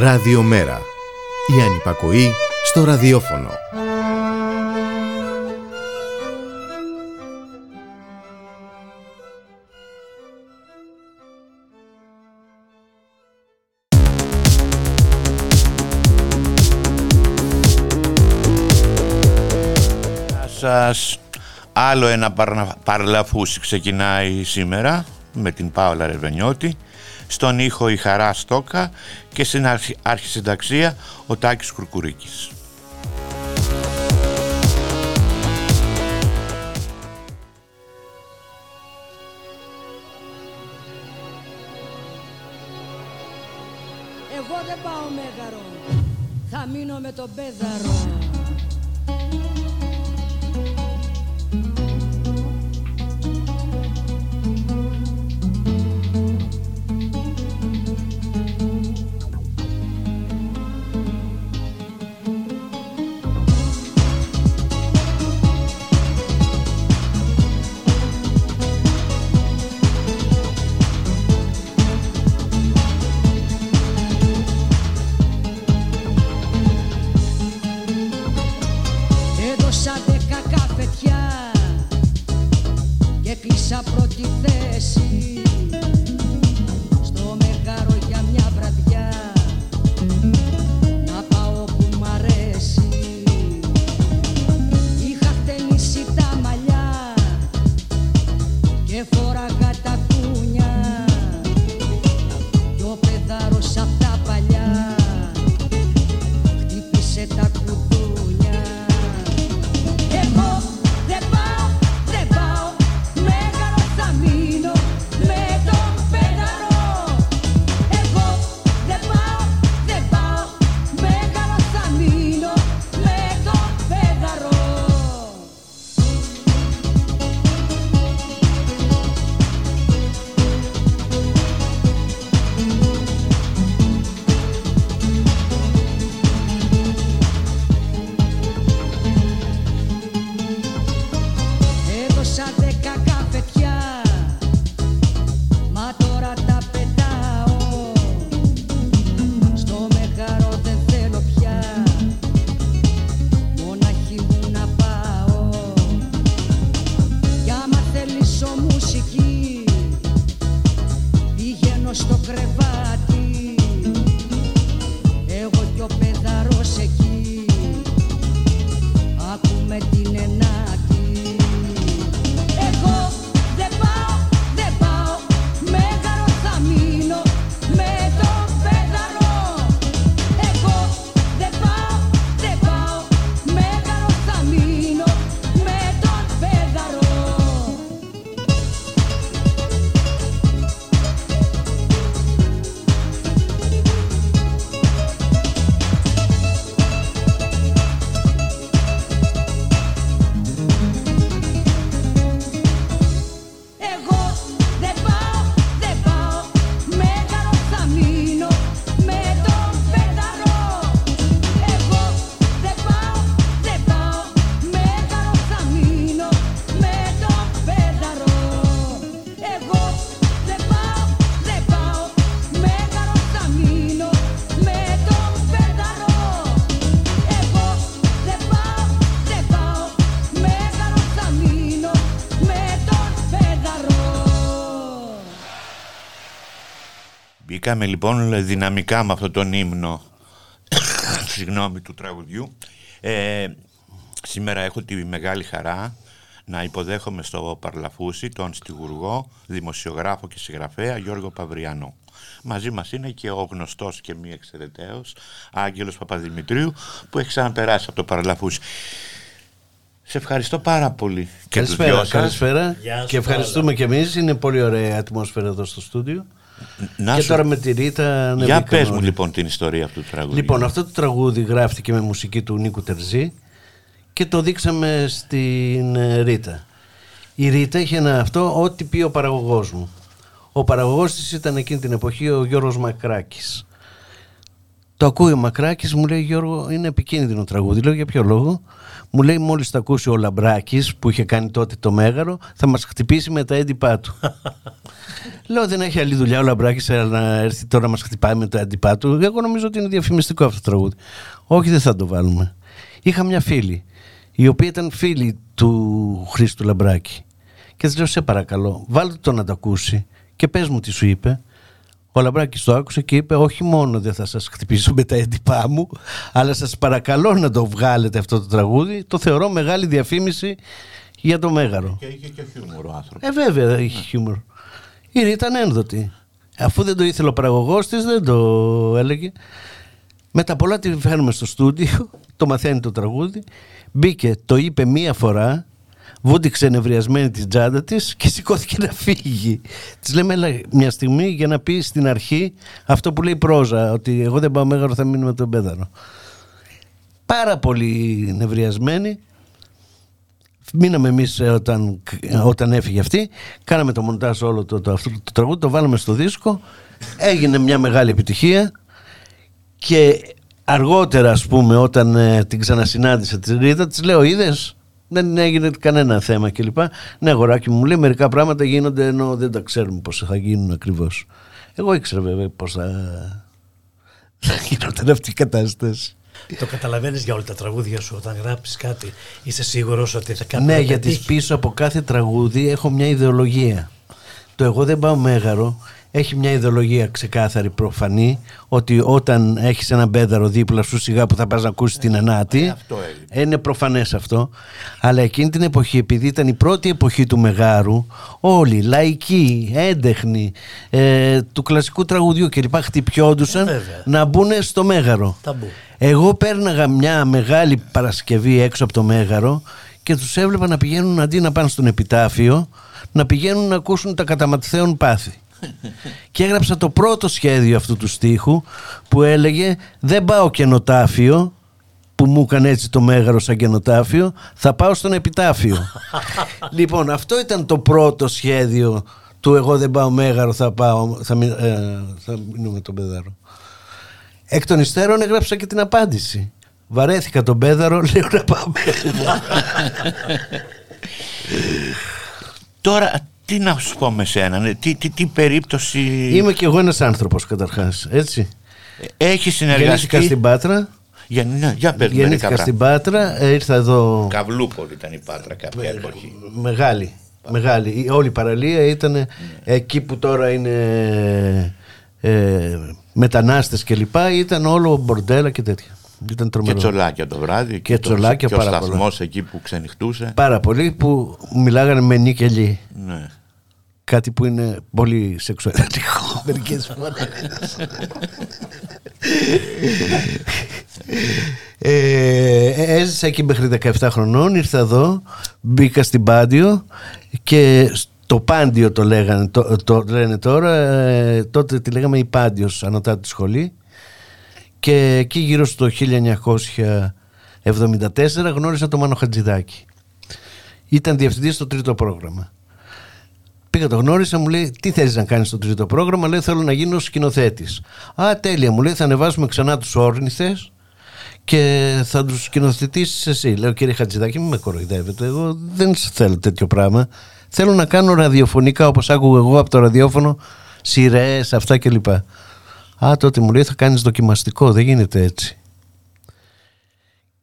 Ραδιομέρα. Η ανυπακοή στο ραδιόφωνο. σας άλλο ένα παρλαφούσι ξεκινάει σήμερα με την Πάολα Ρεβενιώτη στον ήχο η Χαρά Στόκα και στην αρχισυνταξία ο Τάκης Κουρκουρίκης. Εγώ δεν πάω μέγαρο, θα μείνω με τον πέδαρο. Μπήκαμε λοιπόν δυναμικά με αυτόν τον ύμνο συγγνώμη του τραγουδιού. Ε, σήμερα έχω τη μεγάλη χαρά να υποδέχομαι στο Παρλαφούσι τον στιγουργό, δημοσιογράφο και συγγραφέα Γιώργο Παυριανό. Μαζί μας είναι και ο γνωστός και μη εξαιρεταίος Άγγελος Παπαδημητρίου που έχει ξαναπεράσει από το Παρλαφούσι. Σε ευχαριστώ πάρα πολύ. Καλησπέρα, καλησπέρα. και ευχαριστούμε και εμείς. Είναι πολύ ωραία ατμόσφαιρα εδώ στο στούντιο. Να και τώρα με τη Ρίτα Για πες μου λοιπόν την ιστορία αυτού του τραγούδι Λοιπόν αυτό το τραγούδι γράφτηκε με μουσική του Νίκου Τερζή Και το δείξαμε στην ε, Ρίτα. Η Ρίτα είχε ένα αυτό ό,τι πει ο παραγωγός μου. Ο παραγωγός της ήταν εκείνη την εποχή ο Γιώργος Μακράκης Το ακούει ο Μακράκης, μου λέει Γιώργο είναι επικίνδυνο τραγούδι. Λέω για ποιο λόγο; Μου λέει μόλις το ακούσει ο Λαμπράκης που είχε κάνει τότε το Μέγαρο θα μας χτυπήσει με τα έντυπά του. Λέω δεν έχει άλλη δουλειά ο Λαμπράκης αλλά να έρθει τώρα να μας χτυπάει με τα έντυπά του. Εγώ νομίζω ότι είναι διαφημιστικό αυτό το τραγούδι. Όχι δεν θα το βάλουμε. Είχα μια φίλη η οποία ήταν φίλη του Χρήστου Λαμπράκη και της λέω σε παρακαλώ βάλτε το να το ακούσει και πες μου τι σου είπε. Ο Λαμπράκης το άκουσε και είπε όχι μόνο δεν θα σας χτυπήσω με τα έντυπά μου αλλά σας παρακαλώ να το βγάλετε αυτό το τραγούδι το θεωρώ μεγάλη διαφήμιση για το Μέγαρο. Και είχε και χιούμορ ο άνθρωπος. Ε βέβαια είχε χιούμορ. Η Ρίτα ήταν ένδοτη. Αφού δεν το ήθελε ο παραγωγός της δεν το έλεγε. Με τα πολλά τη φέρνουμε στο στούντιο, το μαθαίνει το τραγούδι, μπήκε, το είπε μία φορά, βούτυξε ενευριασμένη τη τσάντα της και σηκώθηκε να φύγει. Της λέμε έλα μια στιγμή για να πει στην αρχή αυτό που λέει η πρόζα, ότι εγώ δεν πάω μέγαρο, θα μείνω με τον πέδαρο. Πάρα πολύ νευριασμένη. Μείναμε εμείς όταν, όταν έφυγε αυτή. Κάναμε το μοντάζ όλο το, το, αυτό το τραγούδι, το βάλαμε στο δίσκο. Έγινε μια μεγάλη επιτυχία. Και αργότερα, ας πούμε, όταν ε, την ξανασυνάντησα τη Ρίτα, της λέω: Είδες, δεν έγινε κανένα θέμα κλπ. Ναι, αγοράκι μου, μου λέει μερικά πράγματα γίνονται ενώ δεν τα ξέρουμε πώς θα γίνουν ακριβώς. Εγώ ήξερα βέβαια πώς θα, θα γινόταν αυτή η κατάσταση. Το καταλαβαίνεις για όλα τα τραγούδια σου όταν γράψεις κάτι. Είσαι σίγουρος ότι θα κάνει. Ναι, γιατί πίσω από κάθε τραγούδι έχω μια ιδεολογία. Το εγώ δεν πάω μέγαρο έχει μια ιδεολογία ξεκάθαρη προφανή ότι όταν έχεις ένα μπέδαρο δίπλα σου σιγά που θα πας να ακούσεις την ανάτη Ε, αυτό έγινε. είναι προφανές αυτό αλλά εκείνη την εποχή επειδή ήταν η πρώτη εποχή του Μεγάρου όλοι λαϊκοί, έντεχνοι ε, του κλασικού τραγουδιού κλπ χτυπιόντουσαν Ε, βέβαια. να μπουν στο Μέγαρο Ταμπού. εγώ πέρναγα μια μεγάλη Παρασκευή έξω από το Μέγαρο και τους έβλεπα να πηγαίνουν αντί να πάνε στον επιτάφιο να πηγαίνουν να ακούσουν τα καταματηθέων πάθη. Και έγραψα το πρώτο σχέδιο αυτού του στίχου που έλεγε «Δεν πάω καινοτάφιο» που μου έκανε έτσι το μέγαρο σαν καινοτάφιο θα πάω στον επιτάφιο λοιπόν αυτό ήταν το πρώτο σχέδιο του εγώ δεν πάω μέγαρο θα πάω θα, μει- ε, θα μείνω με τον πέδαρο εκ των υστέρων έγραψα και την απάντηση. Βαρέθηκα τον πέδαρο λέω να πάω μέγαρο Τώρα, τι να σου πω με σένα, ναι, τι, τι, τι περίπτωση είμαι κι εγώ ένας άνθρωπος καταρχάς έτσι έχεις συνεργαστεί. γεννήθηκα στην Πάτρα Για, ναι, για πες μερικά γεννήθηκα πράγματα. στην Πάτρα ε, ήρθα εδώ Καβλούπολη ήταν η Πάτρα κάποια εποχή. Μεγάλη. Μεγάλη. Η- Όλη η παραλία ήταν εκεί που τώρα είναι ε, μετανάστες και λοιπά. Ήταν όλο μπορντέλα και τέτοια. Ήταν Και τρομερό. τσολάκια το βράδυ. Και το- τσολάκια και ο πάρα πολλά. σταθμός εκεί που ξενυχτούσε. Πάρα πολλοί που μιλάγανε με νίκελι. Ναι. Κάτι που είναι πολύ σεξουαλικό μερικές φορές. ε, έζησα εκεί μέχρι 17 χρονών, ήρθα εδώ, μπήκα στην Πάντιο και στο Πάντιο το λέγανε, το, το λένε τώρα, ε, τότε τη λέγαμε η Πάντιος ανωτάτη σχολή και εκεί γύρω στο 1974 γνώρισα τον Μάνο Χατζηδάκη. Ήταν διευθυντής στο τρίτο πρόγραμμα. Πήγα το γνώρισα, μου λέει: Τι θέλεις να κάνεις στο τρίτο πρόγραμμα; Λέει: Θέλω να γίνω σκηνοθέτης. Α, τέλεια, μου λέει: Θα ανεβάσουμε ξανά τους όρνηθες και θα τους σκηνοθετήσεις εσύ. Λέω: Κύριε Χατζηδάκη, μην με κοροϊδεύετε. Εγώ δεν θέλω τέτοιο πράγμα. Θέλω να κάνω ραδιοφωνικά όπως άκουγα εγώ από το ραδιόφωνο, σειρές, αυτά κλπ. Α, τότε μου λέει: Θα κάνεις δοκιμαστικό. Δεν γίνεται έτσι.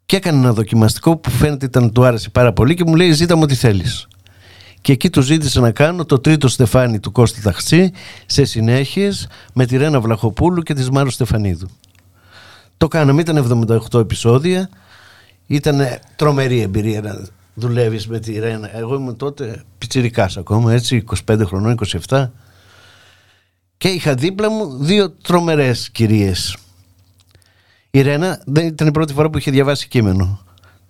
Και έκανε ένα δοκιμαστικό που φαίνεται ήταν του άρεσε πάρα πολύ και μου λέει: Ζήτα μου ό,τι θέλεις. Και εκεί του ζήτησε να κάνω το τρίτο στεφάνι του Κώστα Ταχτσή σε συνέχειες με τη Ρένα Βλαχοπούλου και της Μάρο Στεφανίδου. Το κάναμε, ήταν 78 επεισόδια. Ήταν τρομερή εμπειρία να δουλεύεις με τη Ρένα. Εγώ ήμουν τότε πιτσιρικάς ακόμα, έτσι, 25 χρονών, 27. Και είχα δίπλα μου δύο τρομερές κυρίες. Η Ρένα δεν ήταν η πρώτη φορά που είχε διαβάσει κείμενο.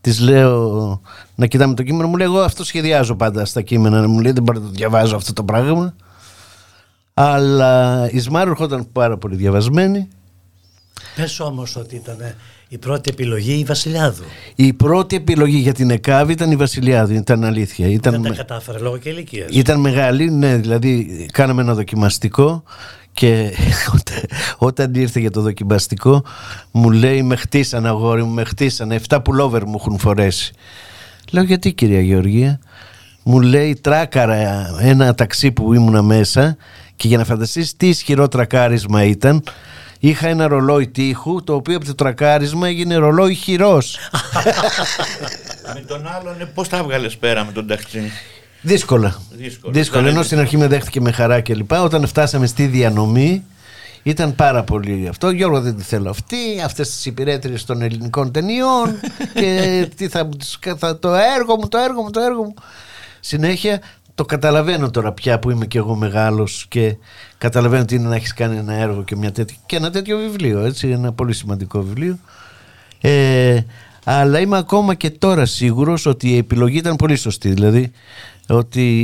Της λέω να κοιτάμε το κείμενο, μου λέει: Εγώ αυτό σχεδιάζω πάντα στα κείμενα. Μου λέει: Δεν μπορώ να το διαβάζω αυτό το πράγμα. Αλλά η Σμάρου ερχόταν πάρα πολύ διαβασμένη. Πες όμως ότι ήταν η πρώτη επιλογή η Βασιλιάδου. Η πρώτη επιλογή για την ΕΚΑΒ ήταν η Βασιλιάδου, ήταν αλήθεια. Ήταν, Δεν τα με- κατάφερε λόγω και ηλικίας. ήταν μεγάλη, ναι, δηλαδή κάναμε ένα δοκιμαστικό Και όταν, όταν ήρθε για το δοκιμαστικό, μου λέει: Με χτίσανε, αγόρι μου, με χτίσανε. 7 πουλόβερ μου έχουν φορέσει. Λέω: Γιατί, κυρία Γεωργία, μου λέει: Τράκαρα ένα ταξί που ήμουνα μέσα και για να φανταστείς τι ισχυρό τρακάρισμα ήταν, είχα ένα ρολόι τείχου το οποίο από το τρακάρισμα έγινε ρολόι χειρός. με τον άλλον, ε, πώς τα έβγαλες πέρα με τον ταξί; Δύσκολα. Δύσκολα. Δύσκολα. Δεν Ενώ είναι- στην αρχή με δέχτηκε με χαρά κλπ. Όταν φτάσαμε στη διανομή, ήταν πάρα πολύ αυτό. Γιώργο, δεν τη θέλω αυτή. Αυτές τις υπηρέτριες των ελληνικών ταινιών. και τι θα, θα, το έργο μου, το έργο μου, το έργο μου. Συνέχεια το καταλαβαίνω τώρα πια που είμαι και εγώ μεγάλος και καταλαβαίνω τι είναι να έχεις κάνει ένα έργο και, μια τέτοια, και ένα τέτοιο βιβλίο. Έτσι, ένα πολύ σημαντικό βιβλίο. Ε, αλλά είμαι ακόμα και τώρα σίγουρος ότι η επιλογή ήταν πολύ σωστή. Δηλαδή ότι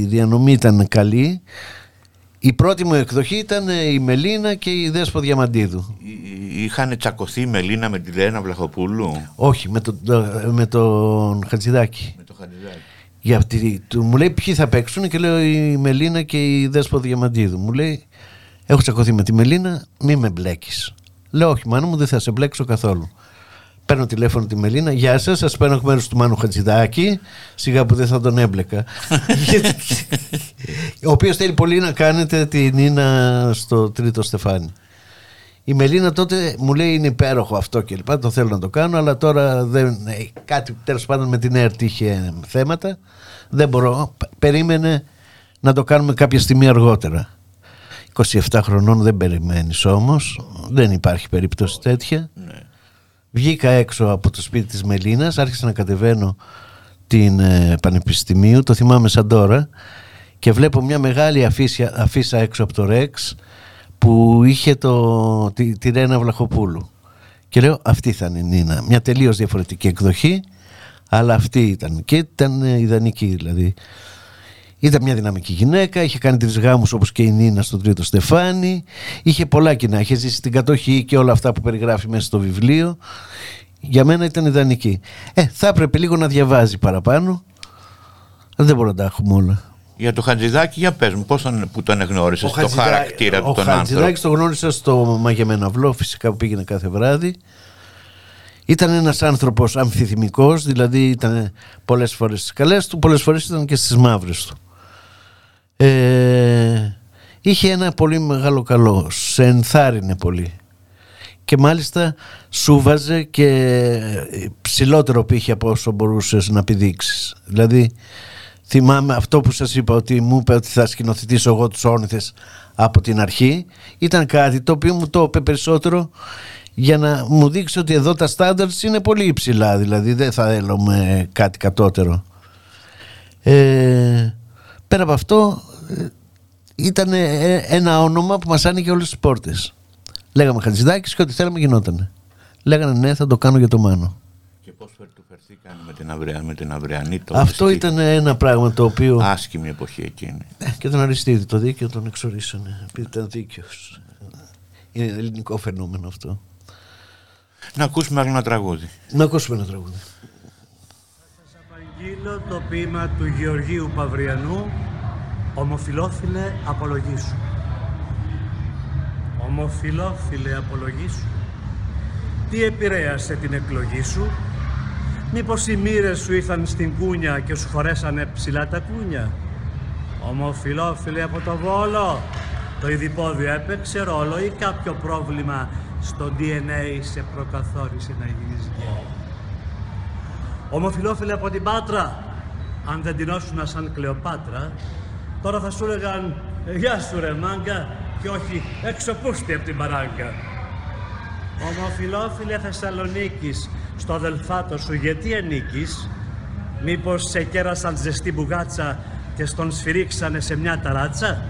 η διανομή ήταν καλή. Η πρώτη μου εκδοχή ήταν η Μελίνα και η Δέσπο Διαμαντίδου. Εί- Είχαν τσακωθεί η Μελίνα με τη Λένα Βλαχοπούλου; Όχι, με, τον με τον Χατζηδάκη. Με το Χατζηδάκη. Γιατί του, μου λέει ποιοι θα παίξουν και λέω η Μελίνα και η Δέσπο Διαμαντίδου. Μου λέει έχω τσακωθεί με τη Μελίνα, μη με μπλέκεις. Λέω όχι μάνα μου δεν θα σε μπλέξω καθόλου. Παίρνω τηλέφωνο τη Μελίνα. Γεια σας, σας παίρνω εκ μέρους του Μάνου Χατζηδάκη. Σιγά που δεν θα τον έμπλεκα. Γιατί- Ο οποίος θέλει πολύ να κάνετε την Νίνα στο τρίτο στεφάνι. Η Μελίνα τότε μου λέει είναι υπέροχο αυτό και λοιπά, το θέλω να το κάνω, αλλά τώρα δεν, ε, κάτι τέλος πάντων με την ΕΡΤ είχε θέματα. Δεν μπορώ. Π- Περίμενε να το κάνουμε κάποια στιγμή αργότερα. 27 χρονών δεν περιμένεις όμως, δεν υπάρχει περίπτωση τέτοια. Βγήκα έξω από το σπίτι της Μελίνας, άρχισα να κατεβαίνω την ε, Πανεπιστημίου, το θυμάμαι σαν τώρα, και βλέπω μια μεγάλη αφίσια, αφίσα έξω από το Ρεξ που είχε το, τη, τη Ρένα Βλαχοπούλου. Και λέω αυτή θα είναι η Νίνα. Μια τελείως διαφορετική εκδοχή, αλλά αυτή ήταν. Και ήταν ε, ιδανική δηλαδή. Ήταν μια δυναμική γυναίκα, είχε κάνει τρεις γάμους όπως και η Νίνα στον τρίτο Στεφάνι. Είχε πολλά κοινά. Είχε ζήσει στην κατοχή και όλα αυτά που περιγράφει μέσα στο βιβλίο. Για μένα ήταν ιδανική. Ε, θα έπρεπε λίγο να διαβάζει παραπάνω. Δεν μπορώ να τα έχουμε όλα. Για το Χατζηδάκη, για πες μου, πώς τον, που τον εγνώρισες, το Χατζηδά- χαρακτήρα του ο τον Χατζηδάκης άνθρωπο; το γνώρισα στο Μαγεμένο Αυλό, φυσικά που πήγαινε κάθε βράδυ. Ήταν ένας άνθρωπος αμφιθυμικός, δηλαδή ήταν πολλές φορές στις καλές του, πολλές φορές ήταν και στις μαύρες του. Ε, είχε ένα πολύ μεγάλο καλό, σε ενθάρρυνε πολύ. Και μάλιστα σου βάζε και ψηλότερο πύχη από όσο μπορούσες να πηδήξεις. Δηλαδή θυμάμαι αυτό που σας είπα ότι μου είπε ότι θα σκηνοθετήσω εγώ τους όρνηθες από την αρχή ήταν κάτι το οποίο μου το είπε περισσότερο για να μου δείξει ότι εδώ τα standards είναι πολύ υψηλά δηλαδή δεν θα έλουμε κάτι κατώτερο ε, πέρα από αυτό ε, ήταν ε, ένα όνομα που μας άνοιγε όλες τις πόρτες λέγαμε Χατζηδάκης και ό,τι θέλαμε γινότανε λέγανε ναι θα το κάνω για το Μάνο Και πώς φερ- του φερθήκαν με την, αυρια, με την αυριανή το αυτό ήταν ένα πράγμα το οποίο Άσχημη εποχή εκείνη. Ε, Και τον Αριστίδη το δίκαιο τον εξορίσανε. Επειδή ήταν δίκαιος. Είναι ελληνικό φαινόμενο αυτό. Να ακούσουμε άλλο ένα τραγούδι. Να ακούσουμε ένα τραγούδι. Απαγγείλω το ποίημα του Γεωργίου Παυριανού «Ομοφιλόφιλε απολογήσου». Ομοφιλόφιλε απολογήσου. Τι επηρέασε την εκλογή σου, Μήπως οι μοίρες σου ήρθαν στην κούνια και σου φορέσανε ψηλά τα κούνια; Ομοφιλόφιλε από το Βόλο, το ειδipόδιο έπαιξε ρόλο ή κάποιο πρόβλημα στο DNA σε προκαθόρισε να γίνεις γκέι. Ομοφιλόφιλε από την Πάτρα, αν δεν τεινώσουν σαν Κλεοπάτρα, τώρα θα σου έλεγαν «Γεια σου ρε μάγκα» και όχι «Εξωπούστη από την παράγκα». Ομοφιλόφιλε Θεσσαλονίκης, στο αδελφάτο σου γιατί ανήκεις, μήπως σε κέρασαν ζεστή μπουγάτσα και στον σφυρίξανε σε μια ταράτσα;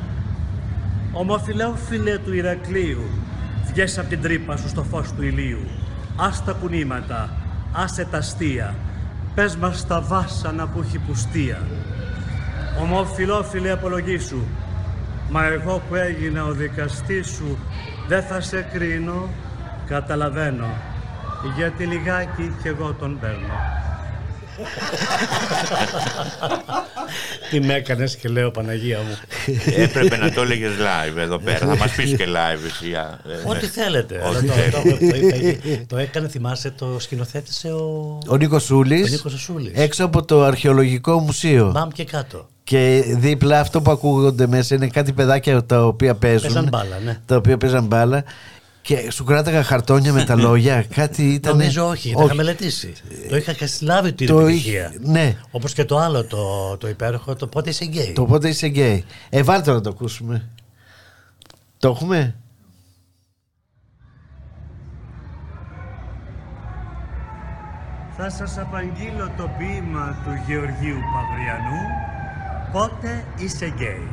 Ομοφιλόφιλε του Ηρακλείου, βγες από την τρύπα σου στο φως του ηλίου. Ας τα κουνήματα, άσε τα αστεία, πες μας τα βάσανα που έχει πουστία. Ομοφιλόφιλε απολογήσου, μα εγώ που έγινα ο δικαστής σου δεν θα σε κρίνω, καταλαβαίνω, γιατί λιγάκι κι εγώ τον παίρνω. Τι με έκανες και λέω Παναγία μου. Έπρεπε να το έλεγες live εδώ πέρα. Να μας πεις και live εσύ. α, ε, Ό,τι ναι. θέλετε. Ό,τι Αλλά το- θέλετε. το- το- το- Το έκανε, θυμάσαι, το σκηνοθέτησε ο. Ο Νίκος Ο Σούλη. Νίκος ο Σούλης. Έξω από το αρχαιολογικό μουσείο. Μπαμ και κάτω. Και δίπλα αυτό που ακούγονται μέσα είναι κάτι παιδάκια τα οποία παίζουν. Παίζαν μπάλα, ναι. Τα οποία παίζαν μπάλα. Και σου κράταγα χαρτόνια με τα λόγια. Κάτι ήταν. Νομίζω όχι, το είχα μελετήσει. Το είχα και συλλάβει την Το επιτυχία. είχε- ναι. Όπως και το άλλο το, το υπέροχο, το πότε είσαι γκέι. Το πότε είσαι γκέι. Ε, βάλτε να το ακούσουμε. Το έχουμε; Θα σας απαγγείλω το ποίημα του Γεωργίου Παυριανού «Πότε είσαι γκέι».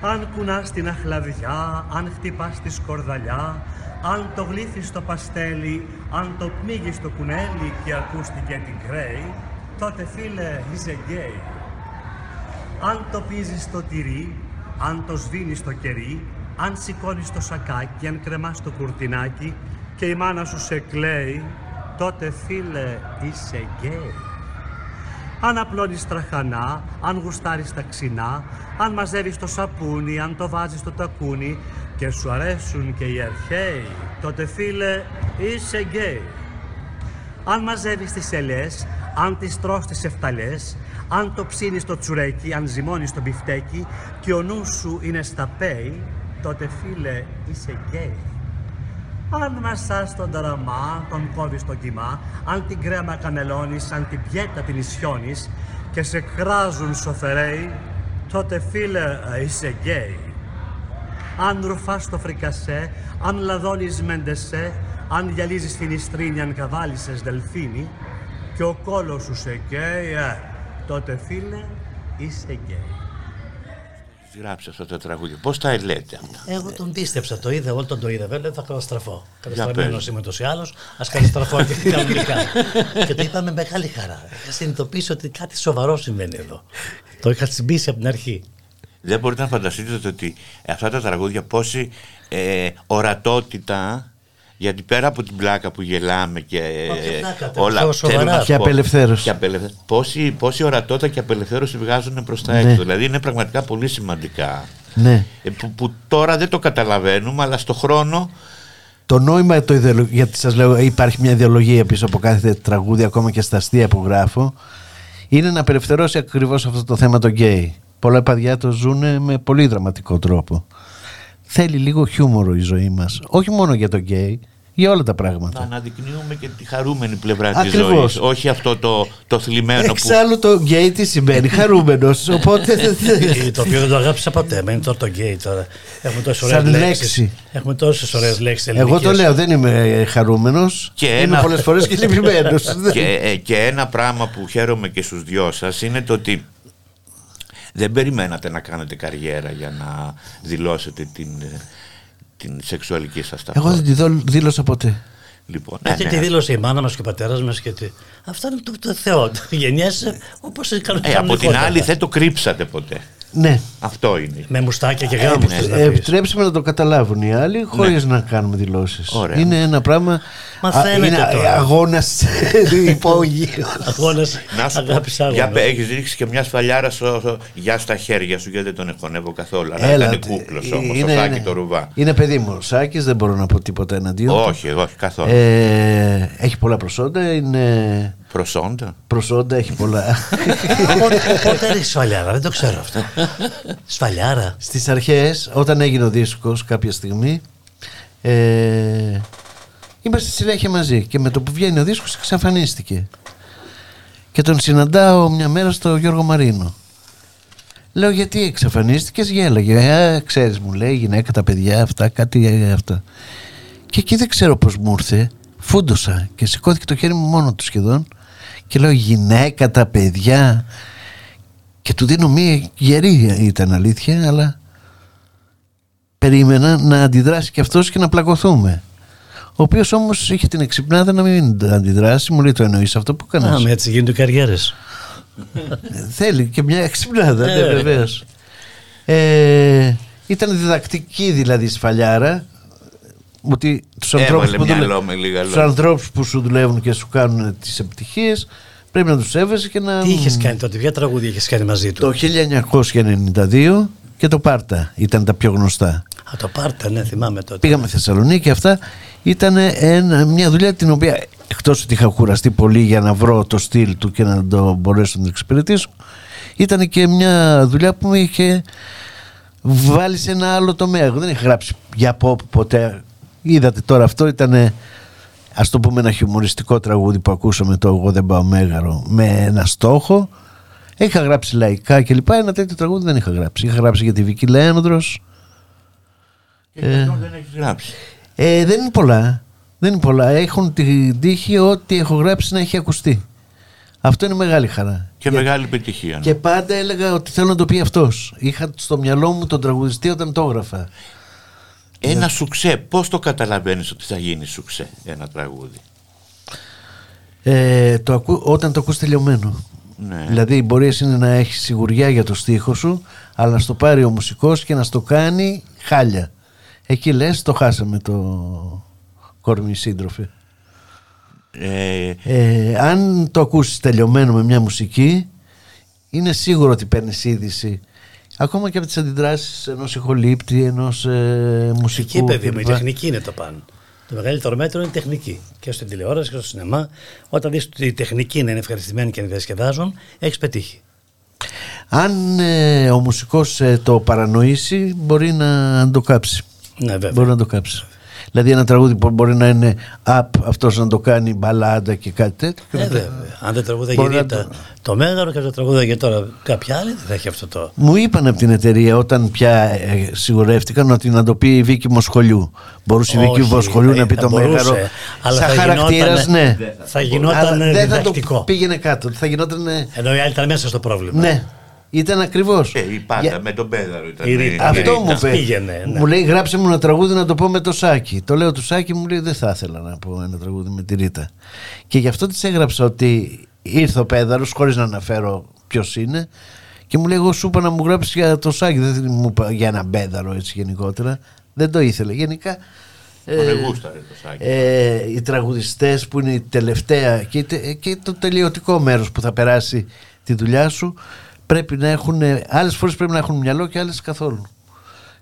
Αν κουνάς την αχλαδιά, αν χτυπάς τη σκορδαλιά, αν το γλύφεις στο παστέλι, αν το πνίγεις στο κουνέλι και ακούστηκε την κρέη, τότε φίλε είσαι γκέι. Αν το πήζεις στο τυρί, αν το σβήνεις στο κερί, αν σηκώνεις το σακάκι, αν κρεμάς το κουρτινάκι και η μάνα σου σε κλαίει, τότε φίλε είσαι γκέι. Αν απλώνεις τραχανά, αν γουστάρεις τα ξινά, αν μαζεύεις το σαπούνι, αν το βάζεις στο τακούνι και σου αρέσουν και οι αρχαίοι, τότε φίλε είσαι γκέι. Αν μαζεύεις τις ελιές, αν τις τρως τις εφταλές, αν το ψήνεις το τσουρέκι, αν ζυμώνεις το μπιφτέκι και ο νους σου είναι στα πέη, τότε φίλε είσαι γκέι. Αν μασάς τον ταραμά, τον κόβεις το κιμά, αν την κρέμα κανελώνεις, αν την πιέτα την ισιώνεις και σε κράζουν σωφεραίοι, τότε φίλε ε, είσαι γκέι. Αν ρουφάς το φρικασέ, αν λαδώνεις μεντεσέ, αν γυαλίζεις φινιστρίνι, αν καβάλισες δελφίνι και ο κώλος σου σε καίει, ε, τότε φίλε είσαι γκέι. Γράψε αυτά τα τραγούδια. Πώς τα λέτε αυτά; Εγώ τον πίστεψα, το είδα, όλο τον το είδα. Βέβαια θα καταστραφώ. πες. Καταστραμμένος είμαι ούτω ή άλλω. Α καταστραφώ και κανονικά. και το είπα με μεγάλη χαρά. Είχα συνειδητοποιήσει ότι κάτι σοβαρό συμβαίνει εδώ. Το είχα τσιμπήσει από την αρχή. Δεν μπορείτε να φανταστείτε ότι αυτά τα τραγούδια πόση ε, ορατότητα γιατί πέρα από την πλάκα που γελάμε και Μα ποια ε, πλάκα, τα όλα πιο σοβαρά. θέλω να σου Και πω, απελευθέρωση. και απελευθε- πόση, πόση ορατότητα και απελευθέρωση βγάζουν προς τα Ναι. έξω δηλαδή είναι πραγματικά πολύ σημαντικά Ναι. ε, που, που τώρα δεν το καταλαβαίνουμε αλλά στο χρόνο Το νόημα το ιδεολογικό, γιατί σας λέω υπάρχει μια ιδεολογία πίσω από κάθε τραγούδι ακόμα και στα αστεία που γράφω είναι να απελευθερώσει ακριβώς αυτό το θέμα το γκέι. Πολλά παιδιά το ζουν με πολύ δραματικό τρόπο. Θέλει λίγο χιούμορο η ζωή μας. Όχι μόνο για το γκέι, για όλα τα να πράγματα. αναδεικνύουμε και τη χαρούμενη πλευρά της Ακριβώς. ζωής όχι αυτό το, το θλιμμένο που Εξάλλου το γκέι τι σημαίνει, χαρούμενος. Οπότε Ε, το οποίο δεν το αγάπησα ποτέ. Μένει τώρα το γκέι τώρα. Έχουμε τόσες ωραίες Σαν λέξεις. λέξη. Έχουμε τόσες ωραίες λέξεις Εγώ το λέω, δεν είμαι χαρούμενος. Και είμαι ένα- πολλές φορές και λυπημένος. και, ε, και ένα πράγμα που χαίρομαι και στους δυο σας είναι το ότι δεν περιμένατε να κάνετε καριέρα για να δηλώσετε την, ε, την σεξουαλική σας Εγώ ταυτότητα. δεν τη δω- δήλωσα ποτέ. Λοιπόν, ναι, Αυτή ναι. τη δήλωσε η μάνα μας και ο πατέρας μας. Και... τι- Αυτά είναι το, το Θεό. Γενιέσαι όπως Ε, από την άλλη δεν το κρύψατε ποτέ. Ναι. Αυτό είναι. Με μουστάκια και γάμους. ναι. θες να Ε, πεις. επιτρέψτε με να το καταλάβουν οι άλλοι χωρίς να κάνουμε δηλώσεις. Ωραία. Είναι ένα πράγμα. Μα α, φαίνεται είναι τώρα. αγώνας υπόγειο. Αγώνας Να σου πω, αγάπης για, άγωνα. έχεις ρίξει και μια σφαλιάρα στο, στο- για στα χέρια σου γιατί δεν τον εχωνεύω καθόλου. Αλλά Έλα, ήταν τε- κούκλος όμως, είναι- το σάκι είναι- το ρουβά. Είναι παιδί μου. Ο Σάκης δεν μπορώ να πω τίποτα εναντίον. του. Όχι, όχι καθόλου. Ε, έχει πολλά προσόντα. Είναι Προσόντα; προσόντα, έχει πολλά. Πότε- Πότε ρίξεις σφαλιάρα, δεν το ξέρω αυτό. Σφαλιάρα. Στις αρχές, όταν έγινε ο δίσκος κάποια στιγμή, ε, είμαστε συνέχεια μαζί και με το που βγαίνει ο δίσκος εξαφανίστηκε. Και τον συναντάω μια μέρα στο Γιώργο Μαρίνο. Λέω γιατί εξαφανίστηκες, γέλαγε. Ε, ξέρεις μου λέει, η γυναίκα, τα παιδιά, αυτά, κάτι ε, αυτά. Και εκεί δεν ξέρω πώς μου ήρθε, φούντοσα και σηκώθηκε το χέρι μου μόνο του σχεδόν και λέω γυναίκα, τα παιδιά και του δίνω μία γερή ήταν αλήθεια αλλά περίμενα να αντιδράσει και αυτός και να πλακωθούμε ο οποίος όμως είχε την εξυπνάδα να μην αντιδράσει μου λέει το εννοείς αυτό που Α, έκανες; Με έτσι γίνονται καριέρες. Θέλει και μια εξυπνάδα, ναι, Ε, βεβαίως. Ε, ήταν διδακτική δηλαδή η σφαλιάρα. ότι τους ανθρώπους, Έβαλε που δουλε- μυαλό με λίγα τους λόγια. ανθρώπους που σου δουλεύουν και σου κάνουν τις επιτυχίες πρέπει να τους σέβεσαι και να... Τι είχες κάνει τότε, ποια τραγούδια είχες κάνει μαζί του; Το 1992 και το Πάρτα ήταν τα πιο γνωστά. Α, το πάρτα, ναι, θυμάμαι τότε. Πήγαμε Θεσσαλονίκη αυτά ήταν ένα, μια δουλειά την οποία εκτός ότι είχα κουραστεί πολύ για να βρω το στυλ του και να το μπορέσω να το εξυπηρετήσω ήταν και μια δουλειά που με είχε βάλει σε ένα άλλο τομέα. Εγώ δεν είχα γράψει για pop ποτέ. Είδατε τώρα αυτό ήταν ας το πούμε ένα χιουμοριστικό τραγούδι που ακούσαμε το «Εγώ δεν πάω μέγαρο» με ένα στόχο. Είχα γράψει λαϊκά και λοιπά. Ένα τέτοιο τραγούδι δεν είχα γράψει. Είχα γράψει για τη Βική Λέανδρος. Και αυτό δεν έχεις γράψει. Ε, δεν είναι πολλά. Δεν είναι πολλά. Έχουν την τύχη ότι έχω γράψει να έχει ακουστεί. Αυτό είναι μεγάλη χαρά. Και Για- μεγάλη επιτυχία. ναι. Και πάντα έλεγα ότι θέλω να το πει αυτός. Είχα στο μυαλό μου τον τραγουδιστή όταν το έγραφα. Ένα σουξέ, πώς το καταλαβαίνεις ότι θα γίνει σουξέ ένα τραγούδι; Ε, το ακού, όταν το ακούς τελειωμένο. Ναι. Δηλαδή μπορείς εσύ να έχεις σιγουριά για το στίχο σου, αλλά να στο πάρει ο μουσικός και να στο κάνει χάλια. Εκεί λες το χάσαμε το κορμί σύντροφε. Ε, Ε, αν το ακούσεις τελειωμένο με μια μουσική είναι σίγουρο ότι παίρνεις είδηση ακόμα και από τις αντιδράσεις ενός ηχολήπτη, ενός ε, μουσικού Εκεί, παιδί μου, η κλπ. τεχνική είναι το πάνω. Το μεγαλύτερο μέτρο είναι η τεχνική. Και στην τηλεόραση και στο σινεμά, όταν δεις ότι η τεχνική είναι ευχαριστημένη και διασκεδάζουν, έχεις πετύχει. Αν ε, ο μουσικός ε, το παρανοήσει μπορεί να το κάψει Ναι, βέβαια. Μπορεί να το κάψεις. Δηλαδή ένα τραγούδι που μπορεί να είναι up αυτός να το κάνει μπαλάντα και κάτι τέτοιο. και Ε, μετά- βέβαια. Αν δεν τραγούδα Μπορεί να γυρί το μέγαρο και αν δεν τραγούδα και τώρα κάποια άλλη, δεν θα έχει αυτό το. Μου είπαν από την εταιρεία όταν πια ε, σιγουρεύτηκαν ότι να το πει η Βίκη Μοσχολιού. Μπορούσε η Βίκη Όχι, Μοσχολιού ε, να πει θα το μπορούσε, μέγαρο. αλλά Σαν θα χαρακτήρας, γινότανε- ναι. θα γινόταν Αλλά δεν θα το διδακτικό. πήγαινε κάτω. Θα γινόταν. Ενώ η άλλη ήταν μέσα στο πρόβλημα. Ναι, ήταν ακριβώς. ε, η πάντα με τον Πέδαρο ήταν. Η η- Ρίτα. η Αυτό Ρίτα. μου είπε. πήγαινε, ναι. Μου λέει γράψε μου ένα τραγούδι να το πω με το Σάκη. Το λέω του Σάκη, μου λέει δεν θα ήθελα να πω ένα τραγούδι με τη Ρίτα. Και γι' αυτό της έγραψα ότι ήρθε ο Πέδαρος, χωρίς να αναφέρω ποιος είναι. Και μου λέει: Εγώ σου είπα να μου γράψεις για το Σάκη. Δεν μου είπα για ένα Πέδαρο έτσι γενικότερα. Δεν το ήθελε. Γενικά. Τον εγούσταρε το Σάκη. ε, οι τραγουδιστές που είναι η τελευταία και, η τε- και το τελειωτικό μέρος που θα περάσει τη δουλειά σου πρέπει να έχουν, άλλες φορές πρέπει να έχουν μυαλό και άλλες καθόλου.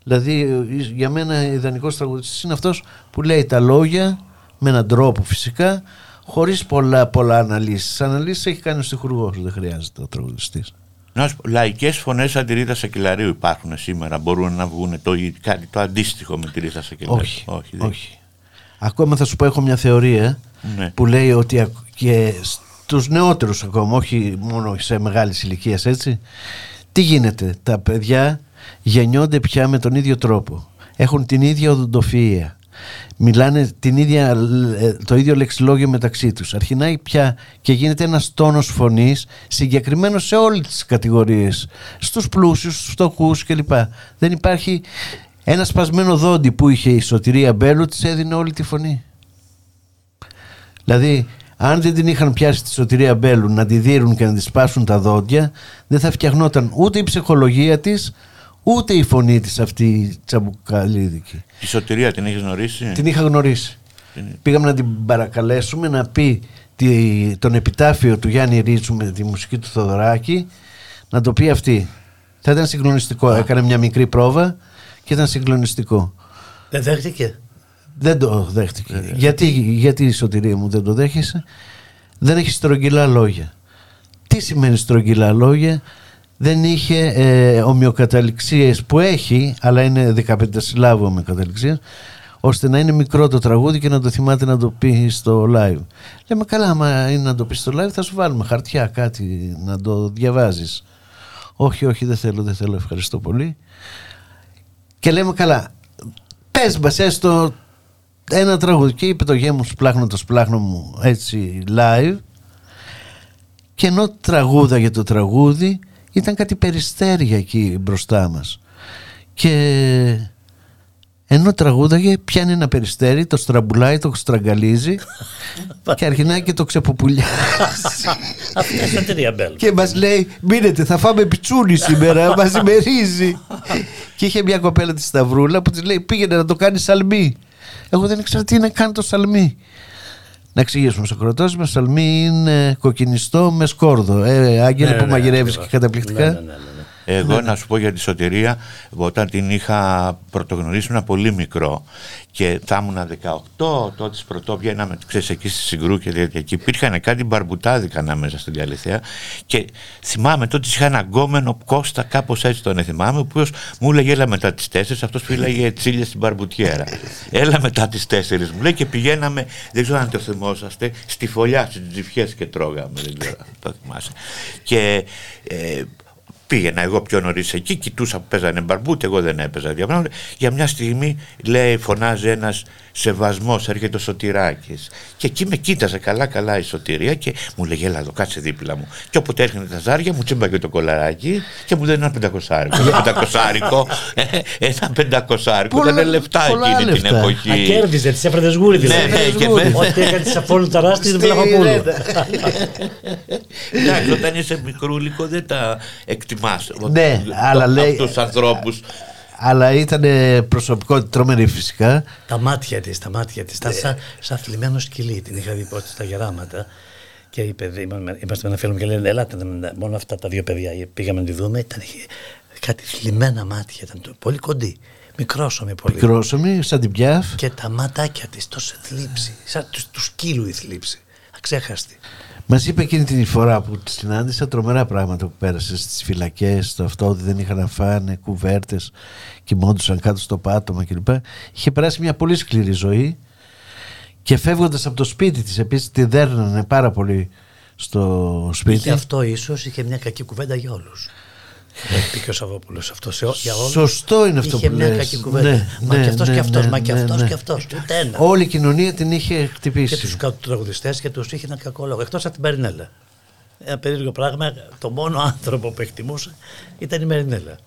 Δηλαδή ε, για μένα ιδανικός τραγουδιστής είναι αυτός που λέει τα λόγια με έναν τρόπο φυσικά χωρίς πολλά, πολλά αναλύσεις. Αναλύσεις έχει κάνει ο στιχουργός, δεν χρειάζεται ο τραγουδιστής. Να σου πω, λαϊκές φωνές σαν τη Ρίτα Σακελαρίου υπάρχουν σήμερα. Μπορούν να βγουν το, κάτι το αντίστοιχο με τη Ρίτα Σακελαρίου; Όχι, όχι, δεν- όχι. Ακόμα θα σου πω έχω μια θεωρία Ναι. που λέει ότι ακ- και στους νεότερους ακόμα, όχι μόνο σε μεγάλης ηλικίας έτσι, τι γίνεται, τα παιδιά γεννιόνται πια με τον ίδιο τρόπο. Έχουν την ίδια οδοντοφυΐα. Μιλάνε την ίδια, ε, το ίδιο λεξιλόγιο μεταξύ τους. Αρχινάει πια και γίνεται ένας τόνος φωνής συγκεκριμένος σε όλες τις κατηγορίες. Στους πλούσιους, στους φτωχούς κλπ. Δεν υπάρχει ένα σπασμένο δόντι που είχε η Σωτηρία Μπέλου της έδινε όλη τη φωνή. Δηλαδή, αν δεν την είχαν πιάσει τη σωτηρία Μπέλου να τη δίνουν και να της σπάσουν τα δόντια, δεν θα φτιαχνόταν ούτε η ψυχολογία της, ούτε η φωνή της αυτή η τσαμπουκαλίδικη. Τη σωτηρία την έχεις γνωρίσει; Την είχα γνωρίσει. Την- Πήγαμε να την παρακαλέσουμε να πει τη, τον επιτάφιο του Γιάννη Ρίτσου με τη μουσική του Θοδωράκη, να το πει αυτή. Θα ήταν συγκλονιστικό. Έκανε μια μικρή πρόβα και ήταν συγκλονιστικό. Δεν δέχτηκε. Δεν το δέχτηκε. Γιατί, γιατί η σωτηρία μου δεν το δέχεσαι; Δεν έχει στρογγυλά λόγια. Τι σημαίνει στρογγυλά λόγια; Δεν είχε ε, ομοιοκαταληξίες που έχει, αλλά είναι 15 συλλάβου ομοιοκαταληξίες, ώστε να είναι μικρό το τραγούδι και να το θυμάται να το πεις στο live. Λέμε καλά, άμα είναι να το πεις στο live θα σου βάλουμε χαρτιά κάτι να το διαβάζεις. Όχι, όχι, δεν θέλω, δεν θέλω, ευχαριστώ πολύ. Και λέμε καλά, πες μας έστω ένα τραγούδι και είπε το γέμο σπλάχνω το σπλάχνω μου έτσι live. Και ενώ τραγούδα για το τραγούδι ήταν κάτι περιστέρια εκεί μπροστά μας. Και ενώ τραγούδαγε πιάνει ένα περιστέρι το στραμπουλάει, το στραγγαλίζει και αρχινάει και το ξεποπουλιάζει Αυτή είναι η σωτηρία Μπέλ. και μας λέει μείνετε θα φάμε πιτσούνι σήμερα μας ημερίζει και είχε μια κοπέλα τη Σταυρούλα που της λέει πήγαινε να το κάνεις σαλμή Εγώ δεν ήξερα τι είναι καν το σαλμί. Να εξηγήσουμε στο κροτός μας, σαλμί είναι κοκκινιστό με σκόρδο. Ε, Άγγελε Ναι, που ναι, μαγειρεύεις ακριβώς. και καταπληκτικά. Ναι, ναι, ναι, ναι. Εγώ να σου πω για τη σωτηρία, όταν την είχα πρωτογνωρίσει ήμουν πολύ μικρό και θα ήμουν 18, τότε πρωτό βγαίναμε, ξέρεις, εκεί στη Συγκρού και τέτοια. Και υπήρχαν κάτι μπαρμπουτάδικα ανάμεσα στην Καλυθέα και θυμάμαι τότε είχα ένα γκόμενο Κώστα, κάπως έτσι τον θυμάμαι, ο οποίος μου έλεγε έλα μετά τις 4, αυτός φύλαγε τσίλια στην μπαρμπουτιέρα. έλα μετά τις 4 μου λέει και πηγαίναμε, δεν ξέρω αν το θυμόσαστε, στη φωλιά, στις τζιφιές και τρώγαμε, δεν ξέρω αν το θυμάσαι. Και ε, Πήγαινα εγώ πιο νωρίς εκεί, κοιτούσα που παίζανε μπαρμπούτ, εγώ δεν έπαιζα τέτοια πράγματα. Για μια στιγμή λέει, φωνάζει ένας σεβασμός, έρχεται ο Σωτηράκης. Και εκεί με κοίταζε καλά-καλά η σωτηρία και μου λέγε, Έλα εδώ, κάτσε δίπλα μου. Και όποτε έρχεται τα ζάρια, μου τσίμπαγε το κολαράκι και μου δίνει ένα πεντακοσάρικο. ένα πεντακοσάρικο, ε, ένα πεντακοσάρικο, Πολλά- ήταν λεφτά πολλά εκείνη την λεφτά. Α, εποχή. κέρδιζε, τη έφερε σγούρι δηλαδή. Ναι, ναι, και με- Ό,τι έκανε τη Αφόλου Ταράστη την Στη Βλαχοπούλου. Ρέντα. Εντάξει, όταν είσαι μικρούλικο δεν τα εκτιμάς. Ναι, αλλά λέει- Αυτούς τους ανθρώπους Αλλά ήταν προσωπικότητα τρομερή φυσικά. Τα μάτια της, τα μάτια της. Ήταν σαν, σαν θλιμμένο σκυλί. Την είχα δει πρώτη στα γεράματα. Και είπε, είμαστε είμαστε με ένα φίλο μου και λένε, Ελάτε, να- μόνο αυτά τα δύο παιδιά. Πήγαμε να τη δούμε. Ήταν, είχε κάτι θλιμμένα μάτια. Ήταν το- πολύ κοντή. Μικρόσωμη πολύ. Μικρόσωμη, σαν την πιάφ. Και τα ματάκια της τόσο θλίψη. Σαν του, τους σκύλου η θλίψη. Αξέχαστη. Μας είπε εκείνη την φορά που τη συνάντησα τρομερά πράγματα που πέρασες στι φυλακές, το αυτό ότι δεν είχαν να φάνε, κουβέρτες, κοιμόντουσαν κάτω στο πάτωμα κλπ. Είχε περάσει μια πολύ σκληρή ζωή και φεύγοντας από το σπίτι της, επίσης τη δέρνανε πάρα πολύ στο σπίτι. Είχε αυτό ίσως είχε μια κακή κουβέντα για όλους. Είπε και ο Σαββόπουλος αυτός σε, ό- για όλους. Σωστό είναι αυτό είχε που μια λες. κακή κουβέντα. Ναι, μα ναι, και αυτός ναι, και αυτός, ναι, μα και ναι, αυτός ναι. και αυτός. Ούτε ένα. Όλη η κοινωνία την είχε Και χτυπήσει. τους τραγουδιστέ και τους είχε ένα κακό λόγο. Εκτός από την Μερινέλα. Ένα περίεργο πράγμα. Το μόνο άνθρωπο που εκτιμούσε ήταν η Μερινέλα.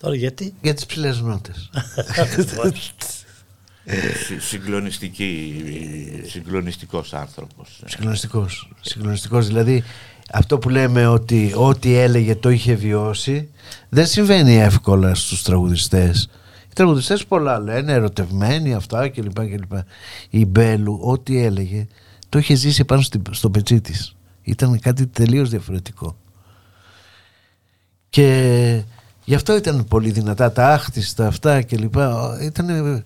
Τώρα γιατί; Για τις ψηλές νότες. Συ- συγκλονιστική, συγκλονιστικός άνθρωπος. Συγκλονιστικός. Συγκλονιστικός. Δηλαδή, αυτό που λέμε ότι ό,τι έλεγε το είχε βιώσει, δεν συμβαίνει εύκολα στους τραγουδιστές. Οι τραγουδιστές πολλά λένε, ερωτευμένοι, αυτά κλπ. κλπ. Η Μπέλου, ό,τι έλεγε, το είχε ζήσει πάνω στη- στο πετσί της. Ήταν κάτι τελείως διαφορετικό. Και γι' αυτό ήταν πολύ δυνατά τα άχτιστα αυτά κλπ. Ήταν